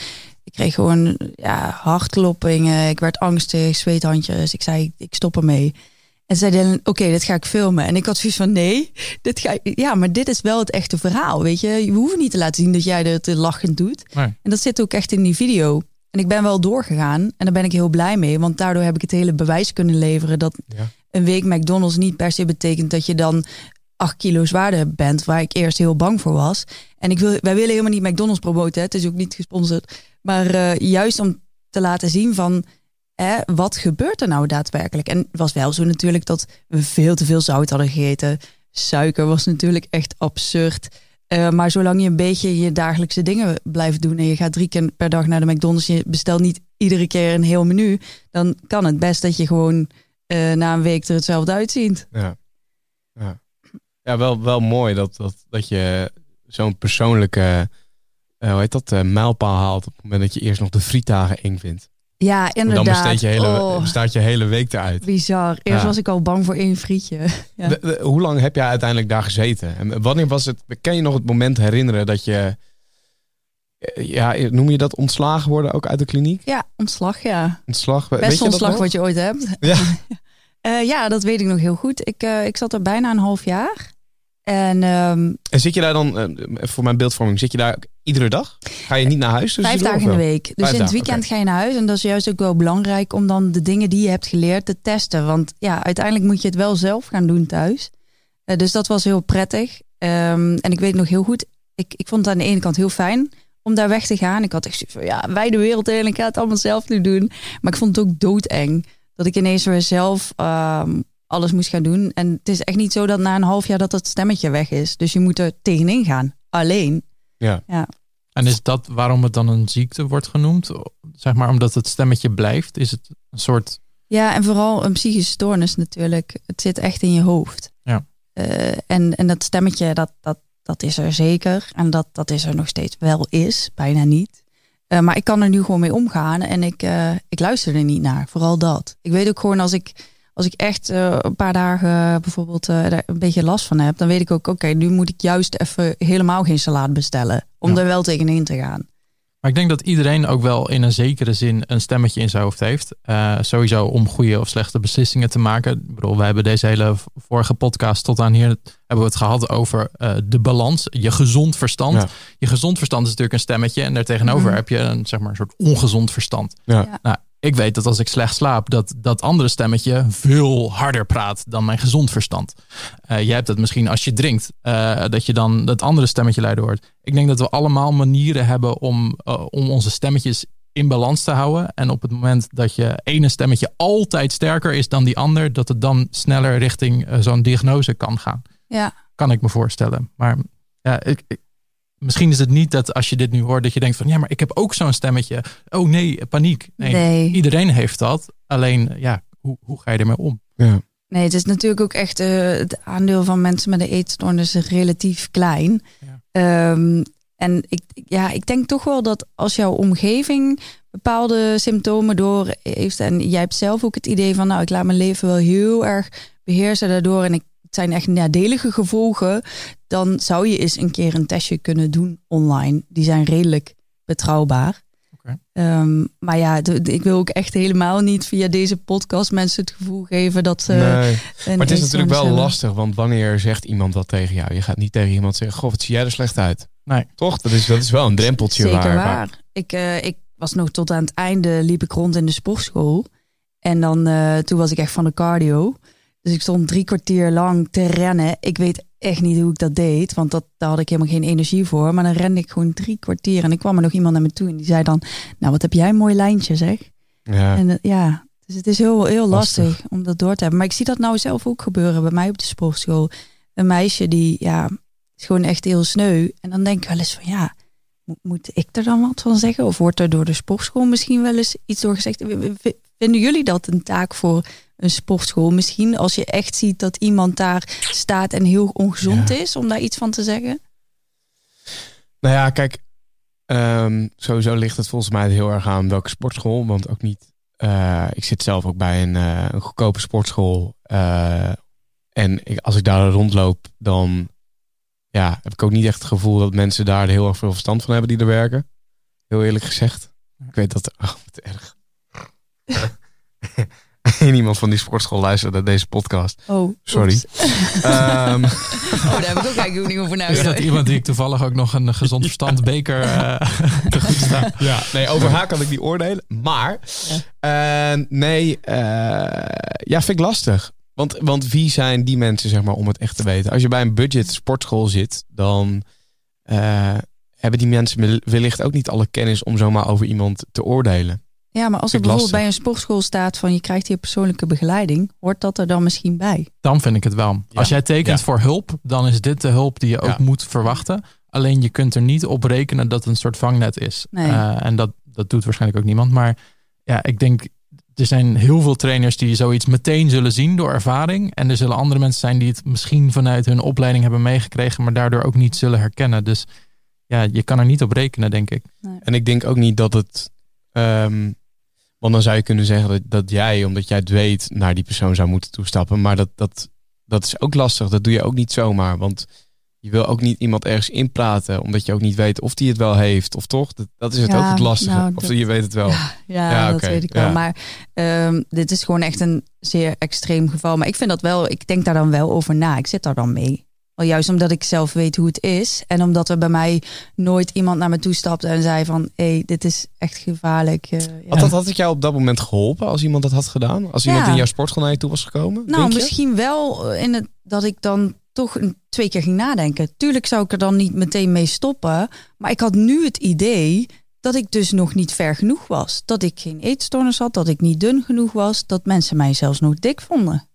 kreeg gewoon ja, hartkloppingen. Ik werd angstig, zweethandjes. Ik zei, ik stop ermee. En zei Dylan, oké, dit ga ik filmen. En ik had zoiets van, nee, dit ga ik, ja, maar dit is wel het echte verhaal, weet je. We hoeven niet te laten zien dat jij het lachend doet. Nee. En dat zit ook echt in die video. En ik ben wel doorgegaan en daar ben ik heel blij mee. Want daardoor heb ik het hele bewijs kunnen leveren dat Ja. een week McDonald's niet per se betekent dat je dan acht kilo zwaarder bent, waar ik eerst heel bang voor was. En ik wil, wij willen helemaal niet McDonald's promoten, hè. het is ook niet gesponsord. Maar eh, juist om te laten zien van, hè, wat gebeurt er nou daadwerkelijk? En het was wel zo natuurlijk dat we veel te veel zout hadden gegeten. Suiker was natuurlijk echt absurd. Eh, maar zolang je een beetje je dagelijkse dingen blijft doen en je gaat drie keer per dag naar de McDonald's, je bestelt niet iedere keer een heel menu, dan kan het best dat je gewoon eh, na een week er hetzelfde uitziet. Ja, ja. ja wel, wel mooi dat, dat, dat je zo'n persoonlijke eh, hoe heet dat, eh, mijlpaal haalt op het moment dat je eerst nog de frietdagen eng vindt. Ja, inderdaad. dan besteed je hele, Oh, bestaat je hele week eruit. bizar. Eerst Ja. was ik al bang voor één frietje. Ja. De- de- hoe lang heb jij uiteindelijk daar gezeten? En wanneer was het, kan je nog het moment herinneren dat je, eh, ja, noem je dat ontslagen worden ook uit de kliniek? Ja, ontslag, ja. Ontslag? weet Beste je dat ontslag wat je ooit hebt. Ja. Ja, dat weet ik nog heel goed. Ik, ik zat er bijna een half jaar. En ehm, En zit je daar dan, voor mijn beeldvorming, zit je daar iedere dag? Ga je niet naar huis? vijf tussendoor, dagen in de week. Dus Vijf in het weekend ga je naar huis. En dat is juist ook wel belangrijk om dan de dingen die je hebt geleerd te testen. Want ja, uiteindelijk moet je het wel zelf gaan doen thuis. Eh, dus dat was heel prettig. Ehm, en ik weet nog heel goed, ik, ik vond het aan de ene kant heel fijn om daar weg te gaan. Ik had echt zoiets van, ja, wij de wereld heen, ik ga het allemaal zelf nu doen. Maar ik vond het ook doodeng. Dat ik ineens weer zelf ehm, alles moest gaan doen. En het is echt niet zo dat na een half jaar dat dat stemmetje weg is. Dus je moet er tegenin gaan. Alleen. Ja. En is dat waarom het dan een ziekte wordt genoemd? Zeg maar omdat het stemmetje blijft? Is het een soort. Ja, en vooral een psychische stoornis natuurlijk. Het zit echt in je hoofd. Ja. Eh, en, en dat stemmetje, dat, dat, dat is er zeker. En dat, dat is er nog steeds wel is, bijna niet. Eh, maar ik kan er nu gewoon mee omgaan en ik, eh, ik luister er niet naar. Vooral dat. Ik weet ook gewoon als ik, als ik echt eh, een paar dagen bijvoorbeeld eh, daar een beetje last van heb, dan weet ik ook, oké, nu moet ik juist even helemaal geen salade bestellen. Om Ja. er wel tegenin te gaan. Maar ik denk dat iedereen ook wel in een zekere zin een stemmetje in zijn hoofd heeft. Eh, sowieso om goede of slechte beslissingen te maken. Ik bedoel, we hebben deze hele vorige podcast tot aan hier hebben we het gehad over eh, de balans, je gezond verstand. Ja. Je gezond verstand is natuurlijk een stemmetje en daartegenover Mhm. heb je een, zeg maar, een soort ongezond verstand. Ja. Ja. Nou, ik weet dat als ik slecht slaap, dat dat andere stemmetje veel harder praat dan mijn gezond verstand. Eh jij hebt het misschien als je drinkt, eh, dat je dan dat andere stemmetje luider hoort. Ik denk dat we allemaal manieren hebben om, eh, om onze stemmetjes in balans te houden. En op het moment dat je ene stemmetje altijd sterker is dan die ander, dat het dan sneller richting zo'n diagnose kan gaan. Ja. Kan ik me voorstellen. Maar ja, ik, ik- misschien is het niet dat als je dit nu hoort, dat je denkt van ja, maar ik heb ook zo'n stemmetje. Oh nee, paniek. Nee, Nee. iedereen heeft dat. Alleen ja, hoe, hoe ga je ermee om? Ja. Nee, het is natuurlijk ook echt eh, het aandeel van mensen met een eetstoornis is relatief klein. Ja. Ehm, en ik, ja, ik denk toch wel dat als jouw omgeving bepaalde symptomen door heeft en jij hebt zelf ook het idee van, nou, ik laat mijn leven wel heel erg beheersen daardoor en ik, het zijn echt nadelige gevolgen, dan zou je eens een keer een testje kunnen doen online. Die zijn redelijk betrouwbaar. Oké. Ehm, maar ja, de- de- ik wil ook echt helemaal niet via deze podcast mensen het gevoel geven dat ze. Nee. Maar het is natuurlijk wel hebben. lastig, want wanneer zegt iemand wat tegen jou? Je gaat niet tegen iemand zeggen, goh, wat zie jij er slecht uit? Nee. Toch? Dat is, dat is wel een drempeltje Zeker waar, Ik, eh, ik was nog tot aan het einde, liep ik rond in de sportschool. En dan, uh, toen was ik echt van de cardio. Dus ik stond drie kwartier lang te rennen. Ik weet echt niet hoe ik dat deed, want dat, daar had ik helemaal geen energie voor. Maar dan rende ik gewoon drie kwartier en ik kwam er nog iemand naar me toe en die zei dan, nou wat heb jij een mooi lijntje zeg. Ja. En ja, dus het is heel, heel lastig. lastig. om dat door te hebben. Maar ik zie dat nou zelf ook gebeuren bij mij op de sportschool. Een meisje die, ja, is gewoon echt heel sneu. En dan denk ik wel eens van, ja, moet ik er dan wat van zeggen? Of wordt er door de sportschool misschien wel eens iets door gezegd? Vinden jullie dat een taak voor een sportschool? Misschien als je echt ziet dat iemand daar staat en heel ongezond is, om daar iets van te zeggen? Nou ja, kijk, um, sowieso ligt het volgens mij heel erg aan welke sportschool. Want ook niet. Uh, ik zit zelf ook bij een, uh, een goedkope sportschool. Uh, en ik, als ik daar rondloop, dan ja, heb ik ook niet echt het gevoel dat mensen daar heel erg veel verstand van hebben die er werken. Heel eerlijk gezegd. Ik weet dat. Oh, wat erg. En iemand van die sportschool luistert naar deze podcast. Oh, sorry. um, oh, daar heb ik ook eigenlijk niet over nagedacht. Is dat iemand die ik toevallig ook nog een gezond verstand beker uh, te goed sta? Ja, nee, over haar kan ik niet oordelen. Maar ja. uh, nee, uh, ja, vind ik lastig. Want, want wie zijn die mensen, zeg maar, om het echt te weten? Als je bij een budget sportschool zit, dan hebben die mensen wellicht ook niet alle kennis om zomaar over iemand te oordelen. Ja, maar als er bijvoorbeeld bij een sportschool staat van je krijgt hier persoonlijke begeleiding, hoort dat er dan misschien bij? Dan vind ik het wel. Als jij tekent voor hulp, dan is dit de hulp die je ook moet verwachten. Alleen je kunt er niet op rekenen dat het een soort vangnet is. Nee. Uh, en dat, dat doet waarschijnlijk ook niemand. Maar ja, ik denk, er zijn heel veel trainers die zoiets meteen zullen zien door ervaring. En er zullen andere mensen zijn die het misschien vanuit hun opleiding hebben meegekregen, maar daardoor ook niet zullen herkennen. Dus ja, je kan er niet op rekenen, denk ik. Nee. En ik denk ook niet dat het. Um, want dan zou je kunnen zeggen dat, dat jij, omdat jij het weet, naar die persoon zou moeten toestappen. Maar dat, dat, dat is ook lastig. Dat doe je ook niet zomaar. Want je wil ook niet iemand ergens inpraten, omdat je ook niet weet of die het wel heeft. Of toch? Dat, dat is het ja, ook het lastige. Nou, of dat, je weet het wel. Ja, ja, ja dat okay. weet ik wel. Maar um, dit is gewoon echt een zeer extreem geval. Maar ik vind dat wel, ik denk daar dan wel over na. Ik zit daar dan mee. Wel juist omdat ik zelf weet hoe het is. En omdat er bij mij nooit iemand naar me toe stapte en zei van... hé, hey, dit is echt gevaarlijk. Uh, ja. had, dat, had het jou op dat moment geholpen als iemand dat had gedaan? Als iemand Ja. in jouw sportschool naar je toe was gekomen? Nou, je? misschien wel in het, dat ik dan toch een, twee keer ging nadenken. Tuurlijk zou ik er dan niet meteen mee stoppen. Maar ik had nu het idee dat ik dus nog niet ver genoeg was. Dat ik geen eetstoornis had, dat ik niet dun genoeg was. Dat mensen mij zelfs nog dik vonden.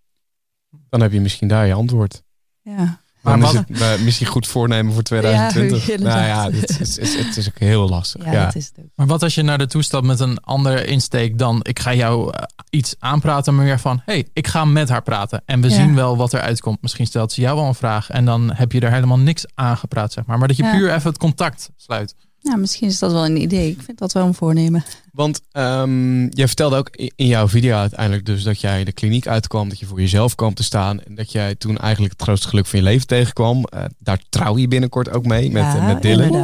Dan heb je misschien daar je antwoord. Ja. Maar is het uh, misschien goed voornemen voor 2020. Ja, nou ja, het is, het, is, het is ook heel lastig. Ja, Ja, dat is het ook. Maar wat als je naar de toestapt met een andere insteek dan ik ga jou eh, iets aanpraten, maar meer van hey, ik ga met haar praten en we Ja. zien wel wat er uitkomt. Misschien stelt ze jou wel een vraag en dan heb je er helemaal niks aangepraat, zeg maar. Maar dat je Ja. puur even het contact sluit. Ja, misschien is dat wel een idee. Ik vind dat wel een voornemen. Want ehm, jij vertelde ook in jouw video uiteindelijk dus dat jij de kliniek uitkwam, dat je voor jezelf kwam te staan en dat jij toen eigenlijk het grootste geluk van je leven tegenkwam. Eh, daar trouw je binnenkort ook mee met, ja, met Dylan.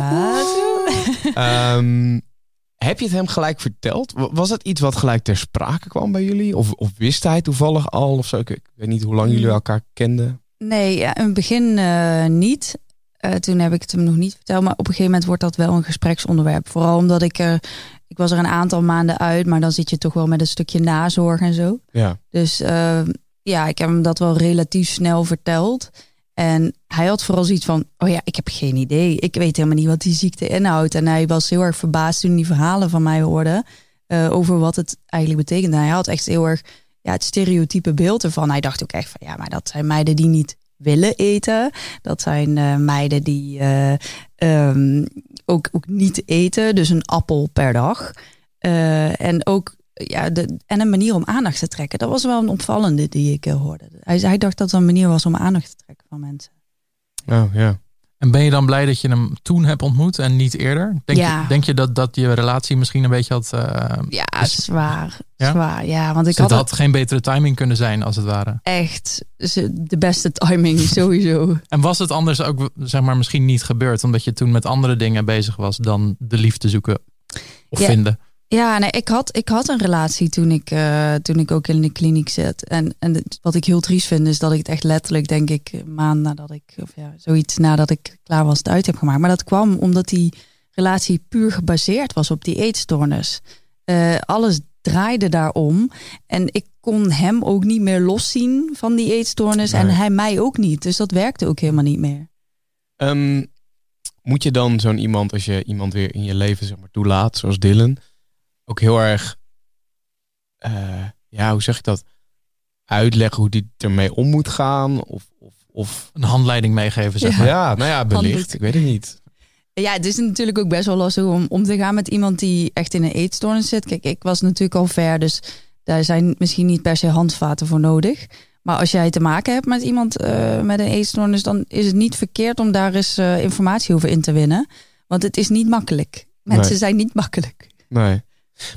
Ehm, heb je het hem gelijk verteld? Wa- Was het iets wat gelijk ter sprake kwam bij jullie? Of, of wist hij toevallig al of zo? Ik, ik weet niet hoe lang jullie Mm. elkaar kenden. Nee, ja, in het begin eh, niet. Eh, toen heb ik het hem nog niet verteld. Maar op een gegeven moment wordt dat wel een gespreksonderwerp. Vooral omdat ik er... Ik was er een aantal maanden uit. Maar dan zit je toch wel met een stukje nazorg en zo. Ja. Dus eh, ja, ik heb hem dat wel relatief snel verteld. En hij had vooral zoiets van... Oh ja, ik heb geen idee. Ik weet helemaal niet wat die ziekte inhoudt. En hij was heel erg verbaasd toen die verhalen van mij hoorde... eh, over wat het eigenlijk betekent. En hij had echt heel erg ja, het stereotype beeld ervan. Hij dacht ook echt van... Ja, maar dat zijn meiden die niet willen eten. Dat zijn eh, meiden die eh, ehm, ook, ook niet eten. Dus een appel per dag. Eh, en ook ja, de, en een manier om aandacht te trekken. Dat was wel een opvallende die ik hoorde. Hij, hij dacht dat het een manier was om aandacht te trekken van mensen. Oh, ja. En ben je dan blij dat je hem toen hebt ontmoet en niet eerder? Denk, Ja. je, denk je dat, dat je relatie misschien een beetje had... eh Ja, Dus- zwaar. Ja? Zwaar, ja. Want ik dus het had, had geen betere timing kunnen zijn als het ware. echt ze- de beste timing sowieso. En was het anders ook zeg maar, misschien niet gebeurd, omdat je toen met andere dingen bezig was dan de liefde zoeken of Ja. vinden? Ja, nee, ik had, ik had een relatie toen ik, eh, toen ik ook in de kliniek zat. En, en wat ik heel triest vind, is dat ik het echt letterlijk, denk ik, een maand nadat ik, of ja, zoiets nadat ik klaar was, het uit heb gemaakt. Maar dat kwam omdat die relatie puur gebaseerd was op die eetstoornis. Eh, alles draaide daarom. En ik kon hem ook niet meer loszien van die eetstoornis. En hij mij ook niet. Dus dat werkte ook helemaal niet meer. Ehm, moet je dan zo'n iemand, als je iemand weer in je leven zeg maar, toelaat, zoals Dylan, ook heel erg, eh, ja, hoe zeg ik dat, uitleggen hoe die ermee om moet gaan? Of, of, of Een handleiding meegeven, zeg Ja. maar. ja, nou ja, belicht, Handboek. ik weet het niet. Ja, het is natuurlijk ook best wel lastig om om te gaan met iemand die echt in een eetstoornis zit. Kijk, ik was natuurlijk al ver, dus daar zijn misschien niet per se handvaten voor nodig. Maar als jij te maken hebt met iemand eh, met een eetstoornis, dan is het niet verkeerd om daar eens eh, informatie over in te winnen. Want het is niet makkelijk. Mensen Nee. zijn niet makkelijk. Nee.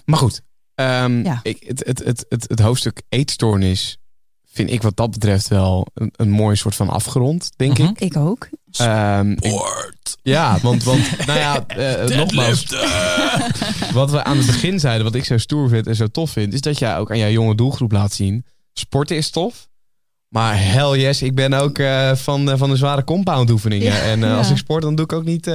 Maar goed, ehm, Ja. ik, het, het, het, het, het hoofdstuk eetstoornis vind ik wat dat betreft wel een, een mooi soort van afgerond, denk Mhm. ik. Ik ook. Ehm, ik- ja, want, want nou ja, eh, nogmaals, wat we aan het begin zeiden, wat ik zo stoer vind en zo tof vind, is dat jij ook aan jouw jonge doelgroep laat zien, sporten is tof. Maar hell yes, ik ben ook eh, van, de- van de zware compound oefeningen. Ja, en eh, als ik sport, dan doe ik ook niet, eh,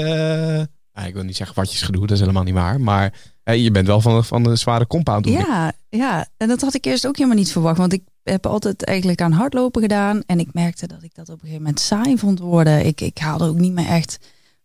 nou, ik wil niet zeggen watjes gedoe, dat is helemaal niet waar. Maar eh, je bent wel van, de- van de zware compound. Ja, ja, en dat had ik eerst ook helemaal niet verwacht. Want ik heb altijd eigenlijk aan hardlopen gedaan. En ik merkte dat ik dat op een gegeven moment saai vond worden. Ik, ik haalde ook niet meer echt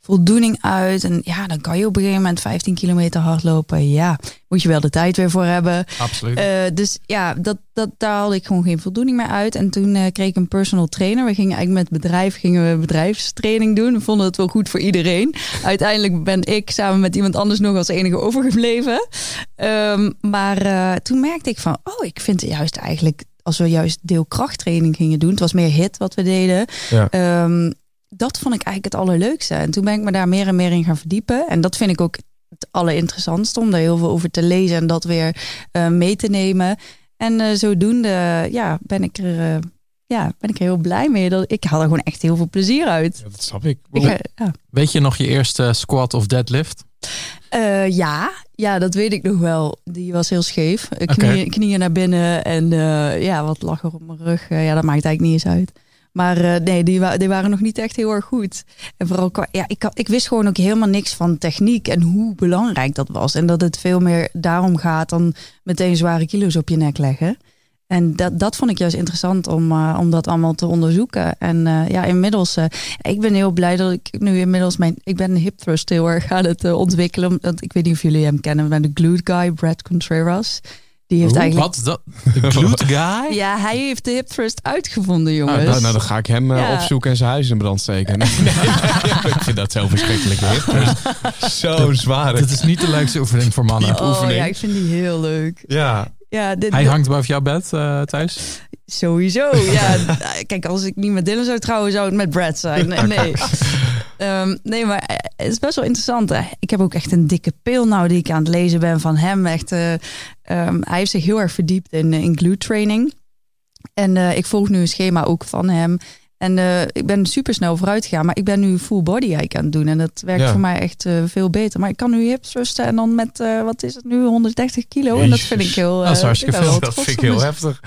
voldoening uit. En ja, dan kan je op een gegeven moment 15 kilometer hardlopen. Ja, moet je wel de tijd weer voor hebben. Absoluut. Eh, dus ja, dat, dat, daar haalde ik gewoon geen voldoening meer uit. En toen eh, kreeg ik een personal trainer. We gingen eigenlijk met bedrijf gingen we bedrijfstraining doen. We vonden het wel goed voor iedereen. Uiteindelijk ben ik samen met iemand anders nog als enige overgebleven. Ehm, maar eh, toen merkte ik van, oh, ik vind het juist eigenlijk... als we juist deelkrachttraining gingen doen... het was meer hit wat we deden... Ja. Ehm, dat vond ik eigenlijk het allerleukste. En toen ben ik me daar meer en meer in gaan verdiepen. En dat vind ik ook het allerinteressantste om daar heel veel over te lezen en dat weer eh, mee te nemen. En eh, zodoende ja, ben, ik er, eh, ja, ben ik er heel blij mee. Dat, ik haal er gewoon echt heel veel plezier uit. Ja, dat snap ik. Ik, ja. Weet je nog je eerste squat of deadlift? Eh, ja, ja, dat weet ik nog wel. Die was heel scheef. Knieën, knieën naar binnen en eh, ja, wat lag er op mijn rug. Ja, dat maakt eigenlijk niet eens uit. Maar eh, nee, die, die waren nog niet echt heel erg goed. En vooral, ja, ik, ik wist gewoon ook helemaal niks van techniek en hoe belangrijk dat was. En dat het veel meer daarom gaat dan meteen zware kilo's op je nek leggen. En dat, dat vond ik juist interessant om, eh, om dat allemaal te onderzoeken. En eh, ja, inmiddels, ik ben heel blij dat ik nu inmiddels mijn, ik ben hip thrust heel erg aan het ontwikkelen. Want ik weet niet of jullie hem kennen, maar de glute guy, Brad Contreras. Die heeft Oeh, eigenlijk, Wat? Dat, de glute guy? ja, hij heeft de hip thrust uitgevonden, jongens. Nou, nou, dan ga ik hem eh, Ja. opzoeken en zijn huis in brand steken. Nee, nee, nee, ik vind dat zo verschrikkelijk hip. Dus zo zwaar. Dit is niet de leukste oefening voor mannen. oh oefening. ja, ik vind die heel leuk. Ja, Ja, dit, Hij hangt boven jouw bed eh, thuis? Sowieso, ja. Kijk, als ik niet met Dylan zou trouwen, zou het met Brad zijn. Nee, nee. Ehm, nee maar eh, het is best wel interessant. Ik heb ook echt een dikke pil nou die ik aan het lezen ben van hem. Echt, eh, ehm, hij heeft zich heel erg verdiept in, eh, in glute training. En ik volg nu een schema ook van hem. En eh, ik ben super snel vooruit gegaan, maar ik ben nu full body eigenlijk aan het doen. En dat werkt Ja. voor mij echt eh, veel beter. Maar ik kan nu hip thrusten en dan met, eh, wat is het nu, 130 kilo. En dat vind ik heel... Dat is eh, hartstikke veel. dat vind ik heel heftig.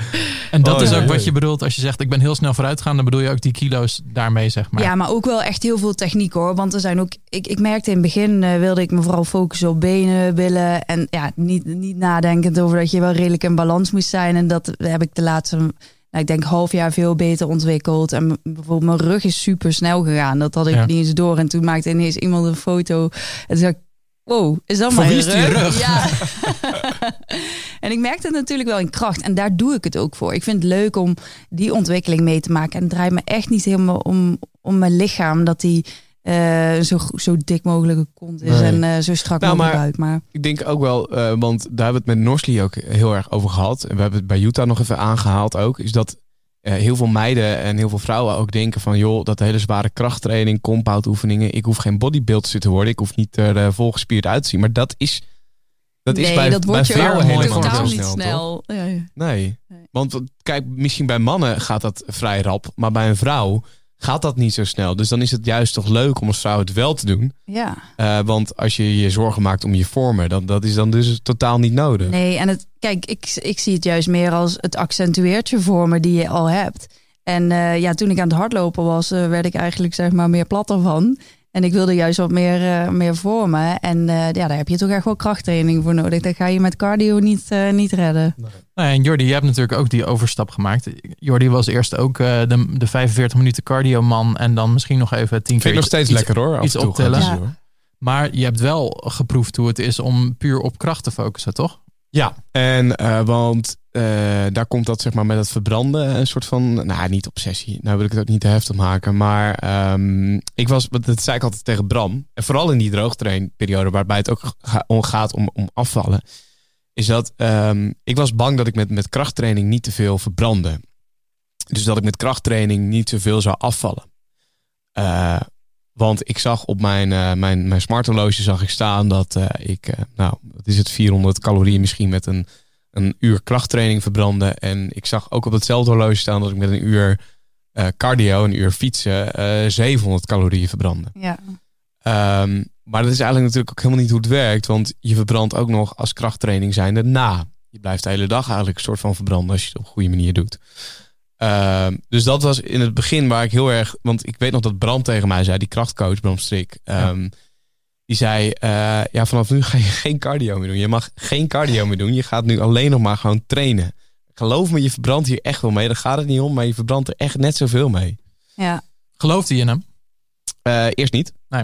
En dat Oh, is ja, ook ja. wat je bedoelt als je zegt ik ben heel snel vooruit gaan. Dan bedoel je ook die kilo's daarmee, zeg maar. Ja, maar ook wel echt heel veel techniek hoor. Want er zijn ook. Ik, ik merkte in het begin wilde ik me vooral focussen op benen, billen. En ja, niet, niet nadenkend over dat je wel redelijk in balans moest zijn. En dat heb ik de laatste, ik denk, half jaar veel beter ontwikkeld. En bijvoorbeeld mijn rug is super snel gegaan. Dat had ik Ja. niet eens door. En toen maakte ineens iemand een foto. En toen zei ik, wow, is dat Voor mijn die rug? Ja. en ik merkte het natuurlijk wel in kracht. En daar doe ik het ook voor. Ik vind het leuk om die ontwikkeling mee te maken. En het draait me echt niet helemaal om, om mijn lichaam. Dat die eh, zo, zo dik mogelijke kont is. Nee. En eh, zo strak Nou, mogelijk maar- buik. Maar Ik denk ook wel, eh, want daar hebben we het met Norsli ook heel erg over gehad. En we hebben het bij Utah nog even aangehaald ook. Is dat heel veel meiden en heel veel vrouwen ook denken van... joh, dat hele zware krachttraining, compound oefeningen... ik hoef geen bodybuilder te worden. Ik hoef niet er volgespierd uit te zien. Maar dat is, dat is bij, dat bij vrouwen helemaal niet snel. Ja, ja. Nee. Nee. Want kijk, misschien bij mannen gaat dat vrij rap. Maar bij een vrouw gaat dat niet zo snel. Dus dan is het juist toch leuk om als vrouw het wel te doen. ja. Eh, want als je je zorgen maakt om je vormen... Dan, dat is dan dus totaal niet nodig. Nee, en het, kijk, ik, ik zie het juist meer als het accentueert je vormen die je al hebt. En eh, ja, toen ik aan het hardlopen was, eh, werd ik eigenlijk zeg maar meer platter van. En ik wilde juist wat meer, uh, meer vormen. En uh, ja, daar heb je toch echt wel krachttraining voor nodig. Dat ga je met cardio niet, uh, niet redden. Nee. en Jordi, je hebt natuurlijk ook die overstap gemaakt. Jordi was eerst ook de, de 45 minuten cardio man. En dan misschien nog even 10 keer nog steeds iets, lekker hoor. Iets optellen. Ja. Maar je hebt wel geproefd hoe het is om puur op kracht te focussen, toch? Ja, en want uh, daar komt dat zeg maar met het verbranden een soort van, nou niet obsessie, nou wil ik het ook niet te heftig maken, maar um, ik was, dat zei ik altijd tegen Bram, en vooral in die droogtrainperiode waarbij het ook gaat om, om afvallen, is dat um, ik was bang dat ik met, met krachttraining niet te veel verbrandde. Dus dat ik met krachttraining niet zoveel zou afvallen. Uh, want ik zag op mijn, uh, mijn, mijn smarthorloge zag ik staan dat uh, ik, uh, nou, wat is het, 400 calorieën misschien met een, een uur krachttraining verbrandde. En ik zag ook op hetzelfde horloge staan dat ik met een uur cardio, een uur fietsen, 700 calorieën verbrandde. Ja. Um, maar dat is eigenlijk natuurlijk ook helemaal niet hoe het werkt. Want je verbrandt ook nog als krachttraining zijnde na. Je blijft de hele dag eigenlijk een soort van verbranden als je het op een goede manier doet. Uh, dus dat was in het begin waar ik heel erg. Want ik weet nog dat Bram tegen mij zei, die krachtcoach Bram Strik. Um, ja. Die zei: uh, Ja, vanaf nu ga je geen cardio meer doen. Je mag geen cardio meer doen. Je gaat nu alleen nog maar gewoon trainen. Geloof me, je verbrandt hier echt wel mee. Daar gaat het niet om, maar je verbrandt er echt net zoveel mee. Ja. Geloofde je in hem? Uh, eerst niet. Nee.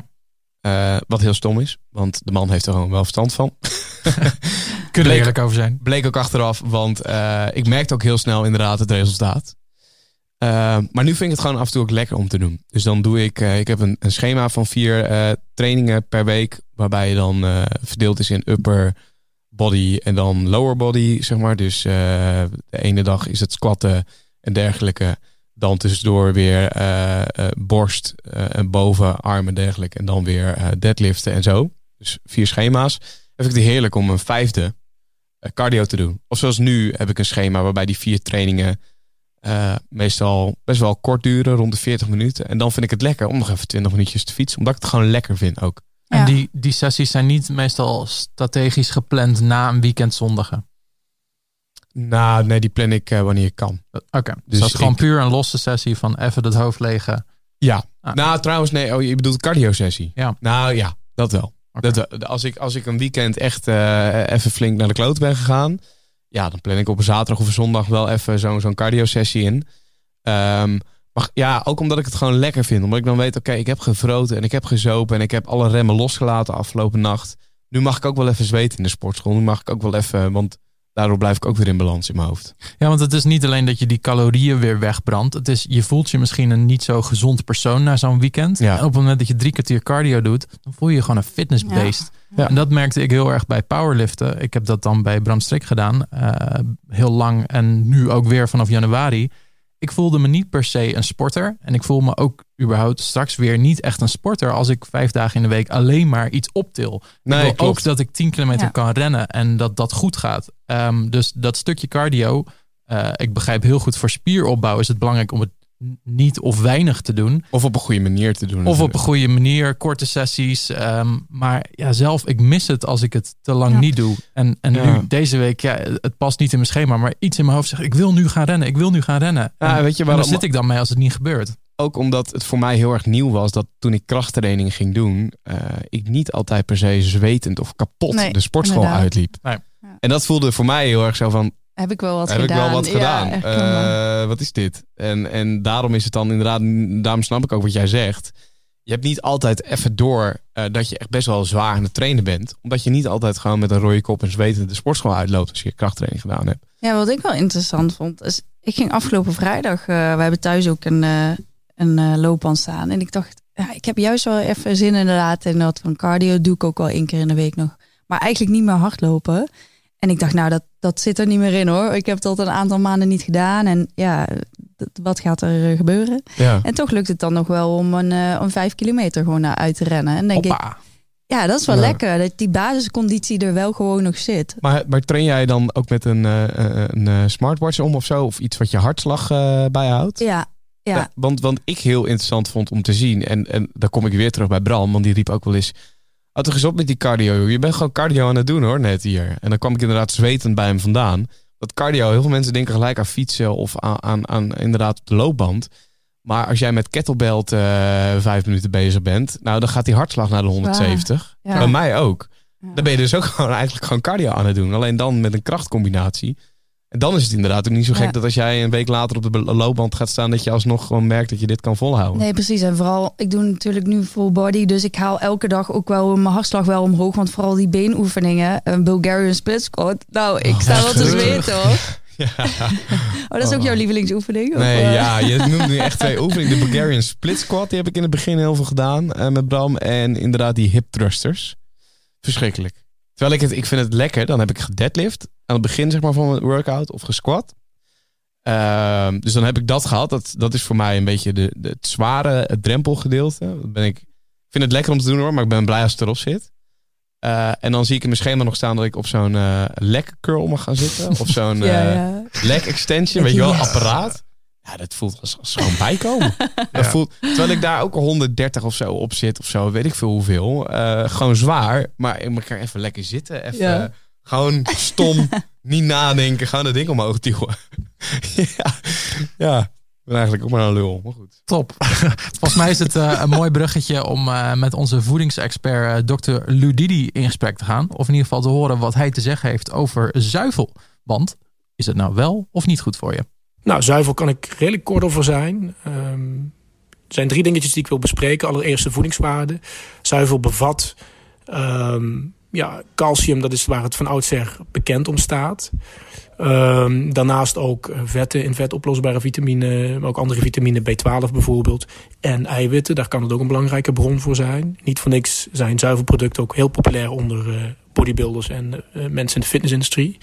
Uh, wat heel stom is, want de man heeft er gewoon wel verstand van. Kunnen we eerlijk over zijn. Bleek ook achteraf, want uh, ik merkte ook heel snel inderdaad het resultaat. Uh, maar nu vind ik het gewoon af en toe ook lekker om te doen. Dus dan doe ik, uh, ik heb een, een, schema van vier uh, trainingen per week, waarbij je dan verdeeld is in upper body en dan lower body, zeg maar. Dus de ene dag is het squatten en dergelijke. Dan tussendoor weer borst en boven, armen en dergelijke. En dan weer deadliften en zo. Dus vier schema's. Dan vind ik het heerlijk om een vijfde cardio te doen. Of zoals nu heb ik een schema waarbij die vier trainingen uh, meestal best wel kort duren, rond de 40 minuten. En dan vind ik het lekker om nog even 20 minuutjes te fietsen, omdat ik het gewoon lekker vind ook. Ja. En die, die sessies zijn niet meestal strategisch gepland na een weekend zondigen? Nou, nee, die plan ik uh, wanneer ik kan. Oké, okay. dus, dus dat is gewoon puur een losse sessie van even het hoofd legen. Ja, ah. nou trouwens, nee, oh, je bedoelt cardio sessie. Ja. Nou ja, dat wel. Okay. Dat, als, ik, als ik een weekend echt uh, even flink naar de kloot ben gegaan ja, dan plan ik op een zaterdag of een zondag wel even zo'n zo'n cardio sessie in. Um, maar ja, ook omdat ik het gewoon lekker vind. Omdat ik dan weet, oké, ik heb gevroten en ik heb gezopen en ik heb alle remmen losgelaten afgelopen nacht. Nu mag ik ook wel even zweten in de sportschool. Nu mag ik ook wel even, want daardoor blijf ik ook weer in balans in mijn hoofd. Ja, want het is niet alleen dat je die calorieën weer wegbrandt. Het is, je voelt je misschien een niet zo gezond persoon na zo'n weekend. Ja. En op het moment dat je drie kwartier cardio doet, dan voel je je gewoon een fitnessbeest. Ja. En dat merkte ik heel erg bij powerliften. Ik heb dat dan bij Bram Strik gedaan. Uh, heel lang en nu ook weer vanaf januari. Ik voelde me niet per se een sporter. En ik voel me ook überhaupt straks weer niet echt een sporter als ik vijf dagen in de week alleen maar iets optil. Nee, ik wil ook dat ik 10 kilometer ja. kan rennen en dat dat goed gaat. Um, dus dat stukje cardio, uh, ik begrijp heel goed voor spieropbouw is het belangrijk om het niet of weinig te doen. Of op een goede manier te doen. Of natuurlijk. op een goede manier, korte sessies. Um, maar ja, zelf, ik mis het als ik het te lang ja. niet doe. En, en ja. nu, deze week, ja, het past niet in mijn schema, maar iets in mijn hoofd zegt, ik wil nu gaan rennen, ik wil nu gaan rennen. Ja, en, weet je waarom, en daar zit ik dan mee als het niet gebeurt. Ook omdat het voor mij heel erg nieuw was dat toen ik krachttraining ging doen, uh, ik niet altijd per se zwetend of kapot nee, de sportschool inderdaad. uitliep. Nee. En dat voelde voor mij heel erg zo van, heb ik wel wat heb gedaan. ik wel wat gedaan. Ja, uh, wat is dit? En, en daarom is het dan inderdaad, daarom snap ik ook wat jij zegt. Je hebt niet altijd even door uh, dat je echt best wel zwaar aan het trainen bent. Omdat je niet altijd gewoon met een rode kop en zweten de sportschool uitloopt als je krachttraining gedaan hebt. Ja, wat ik wel interessant vond, is ik ging afgelopen vrijdag, uh, we hebben thuis ook een, uh, een loopband staan. En ik dacht, ja, ik heb juist wel even zin inderdaad in wat van cardio. Doe ik ook wel één keer in de week nog. Maar eigenlijk niet meer hardlopen. En ik dacht, nou, dat, dat zit er niet meer in hoor. Ik heb al een aantal maanden niet gedaan. En ja, wat gaat er gebeuren? Ja. En toch lukt het dan nog wel om een, uh, een vijf kilometer gewoon naar uit te rennen. En denk Hoppa. ik, ja, dat is wel Ja. lekker. Dat die basisconditie er wel gewoon nog zit. Maar, maar train jij dan ook met een, uh, een smartwatch om of zo? Of iets wat je hartslag uh, bijhoudt? Ja, ja. Ja, want, want ik heel interessant vond om te zien. En, en daar kom ik weer terug bij Bram. Want die riep ook wel eens... Houd toch eens op met die cardio. Je bent gewoon cardio aan het doen hoor, net hier. En dan kwam ik inderdaad zwetend bij hem vandaan. Dat cardio, heel veel mensen denken gelijk aan fietsen of aan, aan, aan inderdaad op de loopband. Maar als jij met kettlebelt uh, vijf minuten bezig bent, nou dan gaat die hartslag naar de 170. Ja. Bij mij ook. Dan ben je dus ook gewoon eigenlijk gewoon cardio aan het doen. Alleen dan met een krachtcombinatie. En dan is het inderdaad ook niet zo gek dat als jij een week later op de loopband gaat staan, dat je alsnog gewoon merkt dat je dit kan volhouden. Nee, precies. En vooral, ik doe natuurlijk nu full body, dus ik haal elke dag ook wel mijn hartslag wel omhoog. Want vooral die beenoefeningen, een Bulgarian split squat. Nou, ik oh, sta wel te zweten hoor. Ja. Oh, dat is ook jouw lievelingsoefening? Nee, of? ja, je noemt nu echt twee oefeningen. De Bulgarian split squat, die heb ik in het begin heel veel gedaan uh, met Bram. En inderdaad die hip thrusters. Verschrikkelijk. Terwijl ik het, ik vind het lekker, dan heb ik gedeadlift aan het begin zeg maar, van mijn workout of gesquat. Uh, dus dan heb ik dat gehad. Dat, dat is voor mij een beetje de, de het zware het drempelgedeelte. Dat ben ik, ik vind het lekker om te doen hoor, maar ik ben blij als het erop zit. Uh, en dan zie ik in mijn schema nog staan dat ik op zo'n uh, leg curl mag gaan zitten. Of zo'n ja, uh, ja. leg extension, weet je wel, apparaat. Ja, dat voelt als, als gewoon bijkomen. dat voelt, terwijl ik daar ook 130 of zo op zit of zo, weet ik veel hoeveel. gewoon zwaar, maar ik kan even lekker zitten. Even, gewoon stom, niet nadenken, gewoon dat ding omhoog duwen. ja, ja, ik ben eigenlijk ook maar een lul, maar goed. Top. Volgens mij is het uh, een mooi bruggetje om uh, met onze voedingsexpert uh, Dr. Ludidi in gesprek te gaan. Of in ieder geval te horen wat hij te zeggen heeft over zuivel. Want is het nou wel of niet goed voor je? Nou, zuivel kan ik redelijk kort over zijn. Um, er zijn drie dingetjes die ik wil bespreken. Allereerst de voedingswaarde. Zuivel bevat um, ja, calcium, dat is waar het van oudsher bekend om staat. Um, daarnaast ook eh, vetten in vetoplosbare vitamine, maar ook andere vitamine, B12 bijvoorbeeld. En eiwitten, daar kan het ook een belangrijke bron voor zijn. Niet voor niks zijn zuivelproducten ook heel populair onder uh, bodybuilders en uh, mensen in de fitnessindustrie.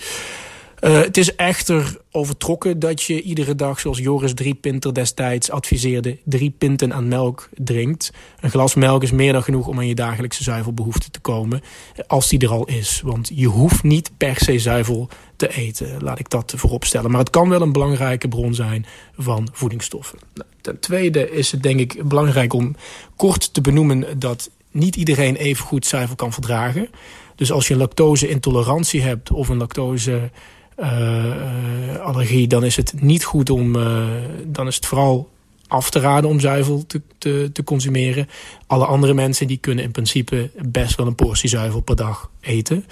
Uh, het is echter overtrokken dat je iedere dag, zoals Joris Driepinter destijds adviseerde, drie pinten aan melk drinkt. Een glas melk is meer dan genoeg om aan je dagelijkse zuivelbehoefte te komen, als die er al is. Want je hoeft niet per se zuivel te eten, laat ik dat voorop stellen. Maar het kan wel een belangrijke bron zijn van voedingsstoffen. Nou, ten tweede is het denk ik belangrijk om kort te benoemen dat niet iedereen even goed zuivel kan verdragen. Dus als je een lactose-intolerantie hebt of een lactose uh, allergie, dan is het niet goed om, uh, dan is het vooral af te raden om zuivel te, te, te, consumeren. Alle andere mensen die kunnen in principe best wel een portie zuivel per dag eten.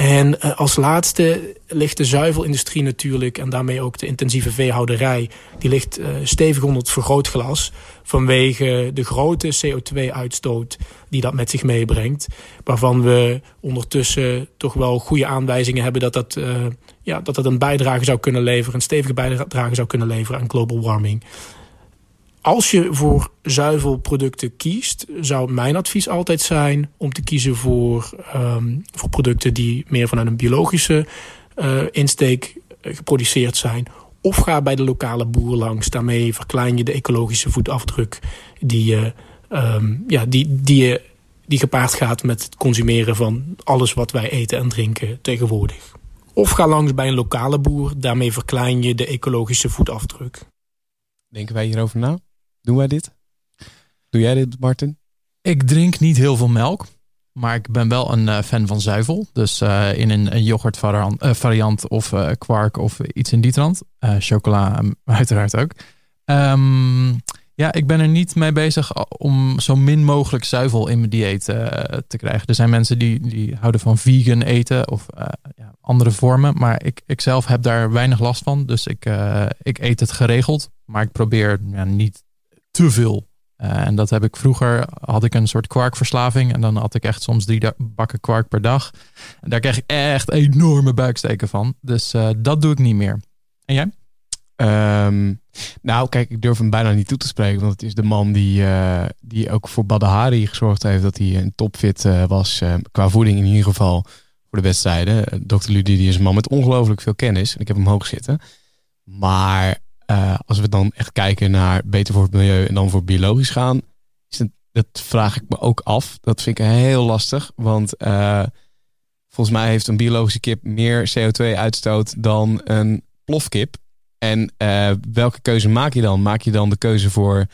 En uh, als laatste ligt de zuivelindustrie natuurlijk... en daarmee ook de intensieve veehouderij... die ligt uh, stevig onder het vergrootglas... vanwege de grote CO2-uitstoot die dat met zich meebrengt. Waarvan we ondertussen toch wel goede aanwijzingen hebben... dat dat, uh, ja, dat, dat een bijdrage zou kunnen leveren... een stevige bijdrage zou kunnen leveren aan global warming als je voor zuivelproducten kiest, zou mijn advies altijd zijn om te kiezen voor, um, voor producten die meer vanuit een biologische uh, insteek geproduceerd zijn. Of ga bij de lokale boer langs. Daarmee verklein je de ecologische voetafdruk die, je, um, ja, die, die, die gepaard gaat met het consumeren van alles wat wij eten en drinken tegenwoordig. Of ga langs bij een lokale boer. Daarmee verklein je de ecologische voetafdruk. Denken wij hierover na? Doen wij dit? Doe jij dit, Martin? Ik drink niet heel veel melk. Maar ik ben wel een uh, fan van zuivel. Dus uh, in een, een variant of kwark of iets in die trant. chocola uiteraard ook. Um, ja, ik ben er niet mee bezig om zo min mogelijk zuivel in mijn dieet te krijgen. Er zijn mensen die, die houden van vegan eten of ja, andere vormen. Maar ik, ik zelf heb daar weinig last van. Dus ik, ik eet het geregeld. Maar ik probeer ja, niet te veel. Uh, en dat heb ik vroeger, had ik een soort kwarkverslaving. En dan had ik echt soms drie bakken kwark per dag. En daar kreeg ik echt enorme buiksteken van. Dus uh, dat doe ik niet meer. En jij? Um, nou, kijk, ik durf hem bijna niet toe te spreken. Want het is de man die, uh, die ook voor Badahari gezorgd heeft dat hij een topfit was. qua voeding in ieder geval voor de wedstrijden. Dr. Ludie is een man met ongelooflijk veel kennis. En ik heb hem hoog zitten. Maar uh, als we dan echt kijken naar beter voor het milieu en dan voor biologisch gaan, is het, dat vraag ik me ook af. Dat vind ik heel lastig, want uh, volgens mij heeft een biologische kip meer CO2-uitstoot dan een plofkip. En uh, welke keuze maak je dan? Maak je dan de keuze voor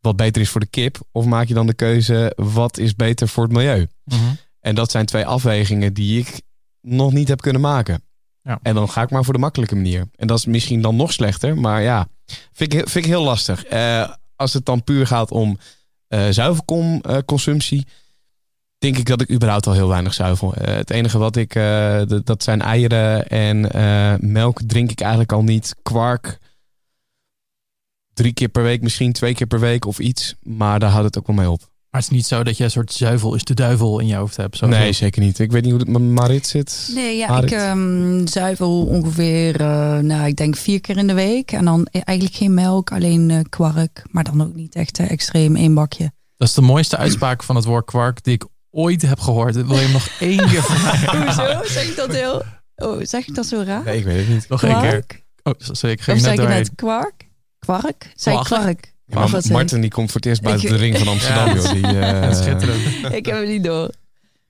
wat beter is voor de kip, of maak je dan de keuze wat is beter voor het milieu? Mm -hmm. En dat zijn twee afwegingen die ik nog niet heb kunnen maken. Ja. En dan ga ik maar voor de makkelijke manier. En dat is misschien dan nog slechter, maar ja, vind ik, vind ik heel lastig. Uh, als het dan puur gaat om uh, zuivelconsumptie, denk ik dat ik überhaupt al heel weinig zuivel. Het enige wat ik, dat zijn eieren en melk drink ik eigenlijk al niet. Kwark, drie keer per week, misschien twee keer per week of iets. Maar daar houdt het ook wel mee op. Maar het is niet zo dat je een soort zuivel is de duivel in je hoofd hebt. Zo nee, zeker niet. Ik weet niet hoe het met Marit zit. Nee, ja, ik um, zuivel ongeveer, uh, nou, ik denk vier keer in de week. En dan eigenlijk geen melk, alleen uh, kwark. Maar dan ook niet echt uh, extreem één bakje. Dat is de mooiste uitspraak van het woord kwark die ik ooit heb gehoord. Wil je hem nog één keer van Hoezo? Zeg ik dat heel... Oh, zeg ik dat zo raar? Nee, ik weet het niet. Nog één keer. Oh, sorry, ik ging of net zeg je net kwark? Kwark? Zeg kwark? Ja, maar Martin die komt voor het eerst buiten de ring van Amsterdam. Ja. Joh, die, uh... Schitterend. ik heb het niet door.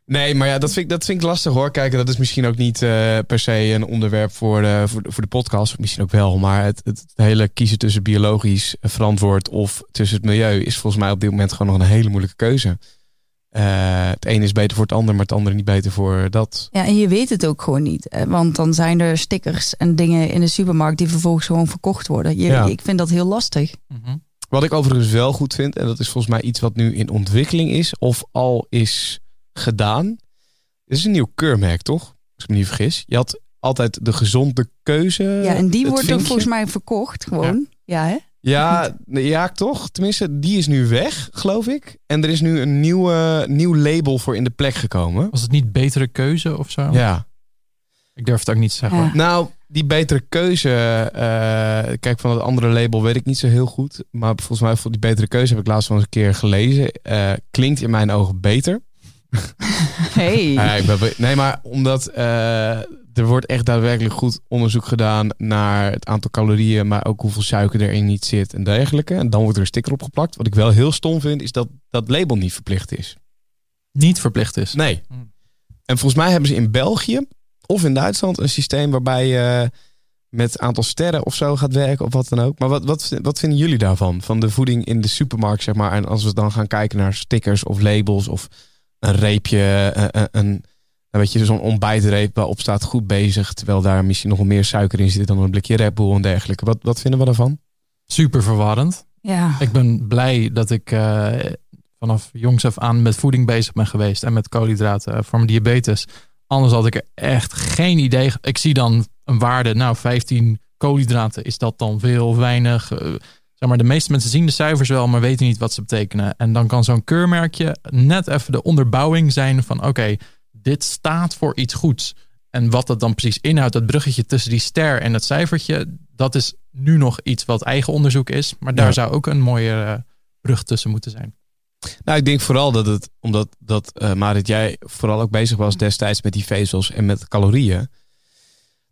Nee, maar ja, dat vind ik, dat vind ik lastig hoor. Kijken, dat is misschien ook niet uh, per se een onderwerp voor de, voor, de, voor de podcast. Misschien ook wel. Maar het, het hele kiezen tussen biologisch verantwoord of tussen het milieu is volgens mij op dit moment gewoon nog een hele moeilijke keuze. Uh, het een is beter voor het ander, maar het andere niet beter voor dat. Ja, en je weet het ook gewoon niet. Want dan zijn er stickers en dingen in de supermarkt die vervolgens gewoon verkocht worden. Je, ja. Ik vind dat heel lastig. Mm -hmm. Wat ik overigens wel goed vind, en dat is volgens mij iets wat nu in ontwikkeling is, of al is gedaan. Dit is een nieuw keurmerk, toch? Als ik me niet vergis. Je had altijd de gezonde keuze. Ja, en die wordt ook volgens mij verkocht gewoon. Ja, ja hè? Ja, ja, toch? Tenminste, die is nu weg, geloof ik. En er is nu een nieuwe, nieuw label voor in de plek gekomen. Was het niet betere keuze of zo? Ja. Ik durf het ook niet te zeggen. Ja. Nou, die betere keuze. Uh, kijk, van het andere label weet ik niet zo heel goed. Maar volgens mij voor die betere keuze heb ik laatst wel eens een keer gelezen. Uh, klinkt in mijn ogen beter. Hey. nee, maar omdat uh, er wordt echt daadwerkelijk goed onderzoek gedaan naar het aantal calorieën, maar ook hoeveel suiker erin niet zit en dergelijke. En dan wordt er een sticker opgeplakt. Wat ik wel heel stom vind, is dat dat label niet verplicht is. Niet verplicht is? Nee. En volgens mij hebben ze in België of in Duitsland een systeem waarbij je met aantal sterren of zo gaat werken of wat dan ook. Maar wat, wat, wat vinden jullie daarvan? Van de voeding in de supermarkt, zeg maar. En als we dan gaan kijken naar stickers of labels of een reepje, een, een, weet je, zo'n ontbijtreep waarop staat goed bezig, terwijl daar misschien nog meer suiker in zit dan een blikje Red Bull en dergelijke. Wat, wat vinden we daarvan? Super verwarrend. Ja. Ik ben blij dat ik uh, vanaf jongs af aan met voeding bezig ben geweest en met koolhydraten voor mijn diabetes. Anders had ik er echt geen idee. Ik zie dan een waarde, nou 15 koolhydraten, is dat dan veel of weinig? Uh, zeg maar, de meeste mensen zien de cijfers wel, maar weten niet wat ze betekenen. En dan kan zo'n keurmerkje net even de onderbouwing zijn van oké, dit staat voor iets goeds. En wat dat dan precies inhoudt, dat bruggetje tussen die ster en het cijfertje, dat is nu nog iets wat eigen onderzoek is. Maar daar ja. zou ook een mooie uh, brug tussen moeten zijn. Nou, ik denk vooral dat het, omdat dat, uh, Marit, jij vooral ook bezig was destijds met die vezels en met calorieën.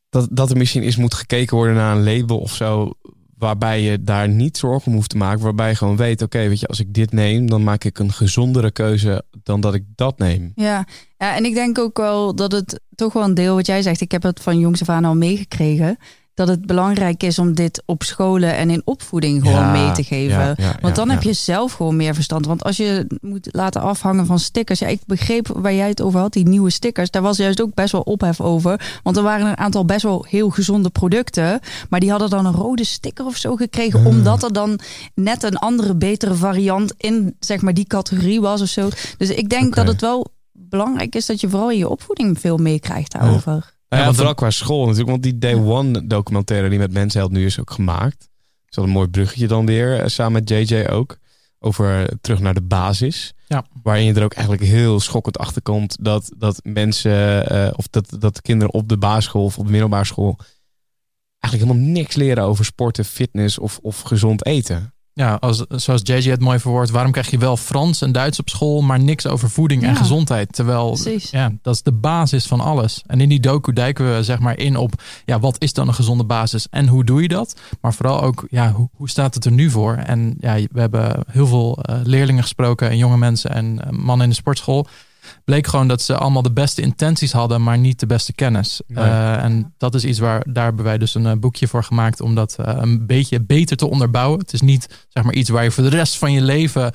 Dat, dat er misschien eens moet gekeken worden naar een label of zo. Waarbij je daar niet zorgen om hoeft te maken. Waarbij je gewoon weet, oké, weet je, als ik dit neem, dan maak ik een gezondere keuze dan dat ik dat neem. Ja, ja en ik denk ook wel dat het toch wel een deel wat jij zegt. Ik heb het van jongs af aan al meegekregen dat het belangrijk is om dit op scholen en in opvoeding gewoon ja, mee te geven. Ja, ja, want dan heb je zelf gewoon meer verstand. Want als je moet laten afhangen van stickers. Ja, ik begreep waar jij het over had, die nieuwe stickers. Daar was juist ook best wel ophef over. Want er waren een aantal best wel heel gezonde producten. Maar die hadden dan een rode sticker of zo gekregen. Omdat er dan net een andere, betere variant in zeg maar die categorie was of zo. Dus ik denk okay. dat het wel belangrijk is dat je vooral in je opvoeding veel meekrijgt daarover. Ja, ja vooral qua school natuurlijk. Want die Day One documentaire die met Mensheld nu is ook gemaakt. Is wel een mooi bruggetje dan weer. Samen met JJ ook. Over terug naar de basis. Ja. Waarin je er ook eigenlijk heel schokkend achter komt. Dat, dat mensen, uh, of dat, dat kinderen op de basisschool of op de middelbare school. eigenlijk helemaal niks leren over sporten, fitness of, of gezond eten. Ja, als, zoals JJ het mooi verwoordt, waarom krijg je wel Frans en Duits op school, maar niks over voeding ja, en gezondheid? Terwijl, precies. ja, dat is de basis van alles. En in die docu dijken we zeg maar in op, ja, wat is dan een gezonde basis en hoe doe je dat? Maar vooral ook, ja, hoe, hoe staat het er nu voor? En ja, we hebben heel veel uh, leerlingen gesproken en jonge mensen en uh, mannen in de sportschool bleek gewoon dat ze allemaal de beste intenties hadden, maar niet de beste kennis. Nee. Uh, en dat is iets waar daar hebben wij dus een uh, boekje voor gemaakt om dat uh, een beetje beter te onderbouwen. Het is niet zeg maar iets waar je voor de rest van je leven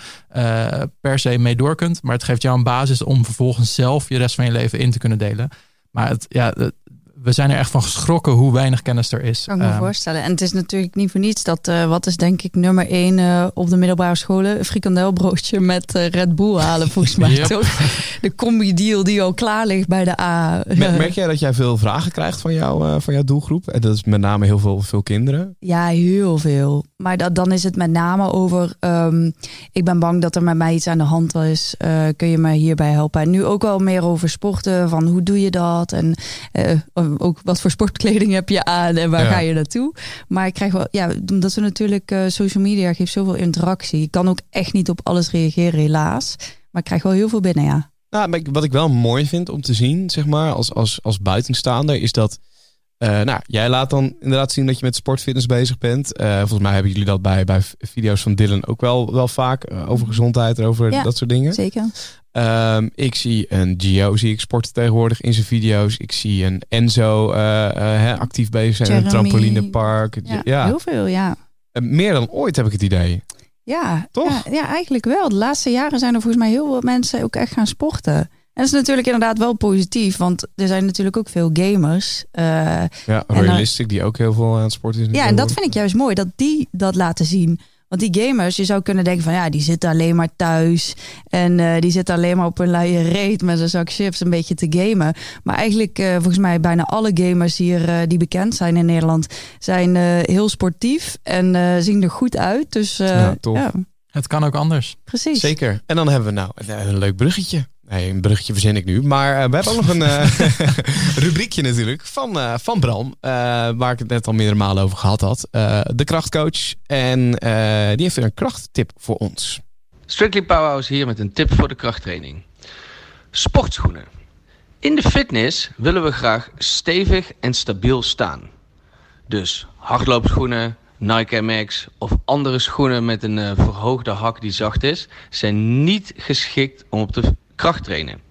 per se mee door kunt, maar het geeft jou een basis om vervolgens zelf je rest van je leven in te kunnen delen. Maar het, ja, het, we zijn er echt van geschrokken hoe weinig kennis er is. Kan ik me Ehm, voorstellen. En het is natuurlijk niet voor niets dat, eh, wat is denk ik nummer één eh, op de middelbare scholen? Een frikandelbroodje met eh, Red Bull halen volgens mij Yep. toch? De combi deal die al klaar ligt bij de A. Mer- Merk jij dat jij veel vragen krijgt van, jou, eh, van jouw doelgroep? En dat is met name heel veel, veel kinderen. Ja, heel veel. Maar dat, dan is het met name over. ehm, ik ben bang dat er met mij iets aan de hand is. Eh, kun je me hierbij helpen? En nu ook wel meer over sporten. Van hoe doe je dat? En eh, ook wat voor sportkleding heb je aan en waar Ja. ga je naartoe? Maar ik krijg wel, ja, omdat we natuurlijk eh, social media geeft zoveel interactie. Ik kan ook echt niet op alles reageren, helaas. Maar ik krijg wel heel veel binnen, ja. Nou, wat ik wel mooi vind om te zien, zeg maar, als, als, als buitenstaander, is dat. Eh, nou, jij laat dan inderdaad zien dat je met sportfitness bezig bent. Eh, volgens mij hebben jullie dat bij, bij video's van Dylan ook wel, wel vaak. eh, over gezondheid en over Ja, dat soort dingen. Zeker. Ehm, ik zie een Gio, zie ik sporten tegenwoordig in zijn video's. Ik zie een Enzo actief bezig zijn in een trampolinepark. Ja, Ja, heel veel, ja. Meer dan ooit heb ik het idee. Ja, Toch? Ja, ja, eigenlijk wel. De laatste jaren zijn er volgens mij heel veel mensen ook echt gaan sporten. En dat is natuurlijk inderdaad wel positief, want er zijn natuurlijk ook veel gamers. eh, Ja, realistic, die ook heel veel aan het sporten is. ja, en dat vind ik juist mooi, dat die dat laten zien. Want die gamers, je zou kunnen denken van ja, die zitten alleen maar thuis. En eh, die zitten alleen maar op een luie reet met een zak chips een beetje te gamen. Maar eigenlijk, eh, volgens mij, bijna alle gamers hier eh, die bekend zijn in Nederland, zijn eh, heel sportief en eh, zien er goed uit. Dus eh, Ja, tof. ja, Het kan ook anders. precies. Zeker. En dan hebben we nou een leuk bruggetje. Nee, een bruggetje verzin ik nu. Maar eh, we hebben ook nog een eh, rubriekje natuurlijk van, eh, van Bram. waar ik het net al meerdere malen over gehad had. De krachtcoach. En die heeft weer een krachttip voor ons. Strictly Powerhouse hier met een tip voor de krachttraining. Sportschoenen. In de fitness willen we graag stevig en stabiel staan. Dus hardloopschoenen, Nike MX of andere schoenen met een verhoogde hak die zacht is, zijn niet geschikt om op te krachttrainen.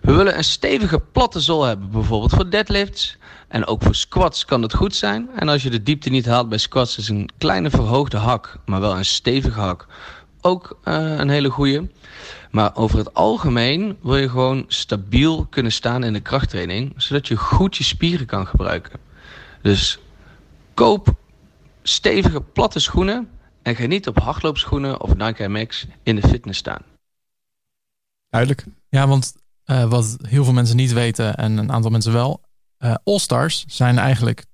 We willen een stevige platte zool hebben, bijvoorbeeld voor deadlifts. En ook voor squats kan het goed zijn. En als je de diepte niet haalt bij squats, is een kleine verhoogde hak, maar wel een stevige hak, ook eh, een hele goede. Maar over het algemeen wil je gewoon stabiel kunnen staan in de krachttraining, zodat je goed je spieren kan gebruiken. Dus koop stevige platte schoenen en ga niet op hardloopschoenen of Nike MX in de fitness staan. Duidelijk. Ja, want eh, wat heel veel mensen niet weten en een aantal mensen wel. eh All-Stars zijn eigenlijk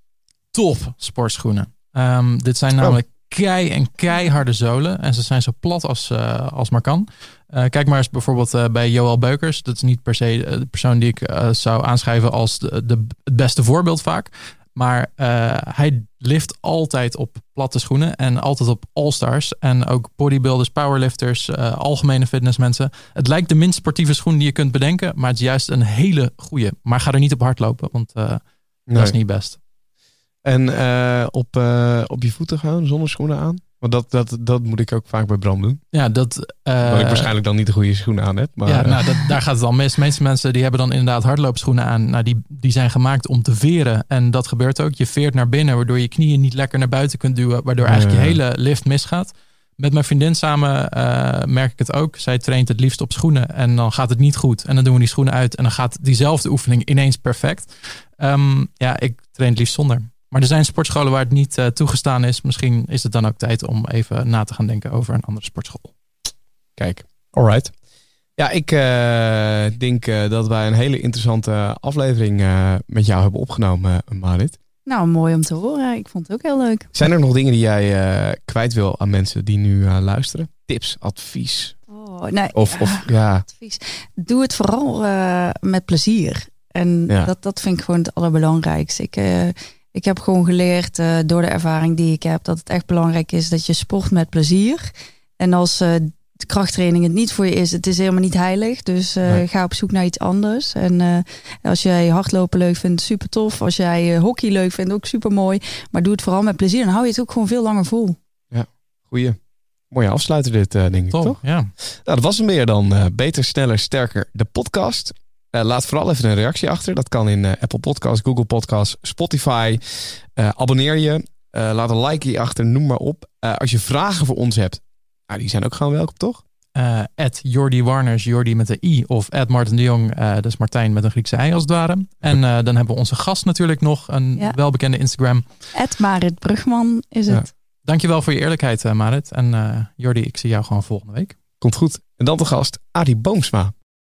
top sportschoenen. Ehm, dit zijn namelijk kei en keiharde zolen. En ze zijn zo plat als, eh, als maar kan. Kijk maar eens bijvoorbeeld bij Joel Beukers. Dat is niet per se de persoon die ik zou aanschrijven als de, de, het beste voorbeeld vaak. Maar eh, hij lift altijd op platte schoenen en altijd op all-stars. En ook bodybuilders, powerlifters, eh, algemene fitnessmensen. Het lijkt de minst sportieve schoen die je kunt bedenken, maar het is juist een hele goede. Maar ga er niet op hardlopen, want eh, dat is niet best. En op, op je voeten gaan, zonder schoenen aan. Want dat, dat, dat moet ik ook vaak bij Bram doen. Ja, dat. eh, Omdat ik waarschijnlijk dan niet de goede schoenen aan heb. Maar, ja, eh, nou, dat, daar gaat het al mis. De meeste mensen die hebben dan inderdaad hardloopschoenen aan. Nou, die, die zijn gemaakt om te veren. En dat gebeurt ook. Je veert naar binnen, waardoor je knieën niet lekker naar buiten kunt duwen. Waardoor eigenlijk je hele lift misgaat. Met mijn vriendin samen eh, merk ik het ook. Zij traint het liefst op schoenen. En dan gaat het niet goed. En dan doen we die schoenen uit. En dan gaat diezelfde oefening ineens perfect. Ehm, ja, ik train het liefst zonder. Maar er zijn sportscholen waar het niet eh, toegestaan is. Misschien is het dan ook tijd om even na te gaan denken over een andere sportschool. Kijk, alright. Ja, ik eh, denk eh, dat wij een hele interessante aflevering eh, met jou hebben opgenomen, Marit. Nou, mooi om te horen. Ik vond het ook heel leuk. Zijn er nog dingen die jij eh, kwijt wil aan mensen die nu luisteren? Tips, advies? Oh, nee, Of, of ja, advies. Doe het vooral eh, met plezier. En Ja. dat, dat vind ik gewoon het allerbelangrijkste. Ik, eh, ik heb gewoon geleerd eh, door de ervaring die ik heb dat het echt belangrijk is dat je sport met plezier. En als eh, de krachttraining het niet voor je is, het is helemaal niet heilig. Dus eh, Nee. ga op zoek naar iets anders. En eh, als jij hardlopen leuk vindt, super tof. Als jij eh, hockey leuk vindt, ook super mooi. Maar doe het vooral met plezier. Dan hou je het ook gewoon veel langer vol. goeie. Mooie afsluiter dit, eh, denk ik, toch? ja. Nou, dat was hem meer dan eh, Beter, Sneller, Sterker, de podcast. Eh, laat vooral even een reactie achter. Dat kan in eh, Apple Podcasts, Google Podcasts, Spotify. Eh, abonneer je. Eh, laat een like achter, noem maar op. Eh, als je vragen voor ons hebt, nou, die zijn ook gewoon welkom, toch? Uh, Jordi Warners, Jordi met de I. Of at Martin de Jong, uh, dat is Martijn met een Griekse ei als het ware. En uh, dan hebben we onze gast natuurlijk nog, een ja. welbekende Instagram. At Marit Brugman is het. Dankjewel voor je eerlijkheid Marit. En Jordi, ik zie jou gewoon volgende week. Komt goed. En dan de gast Adi Boomsma.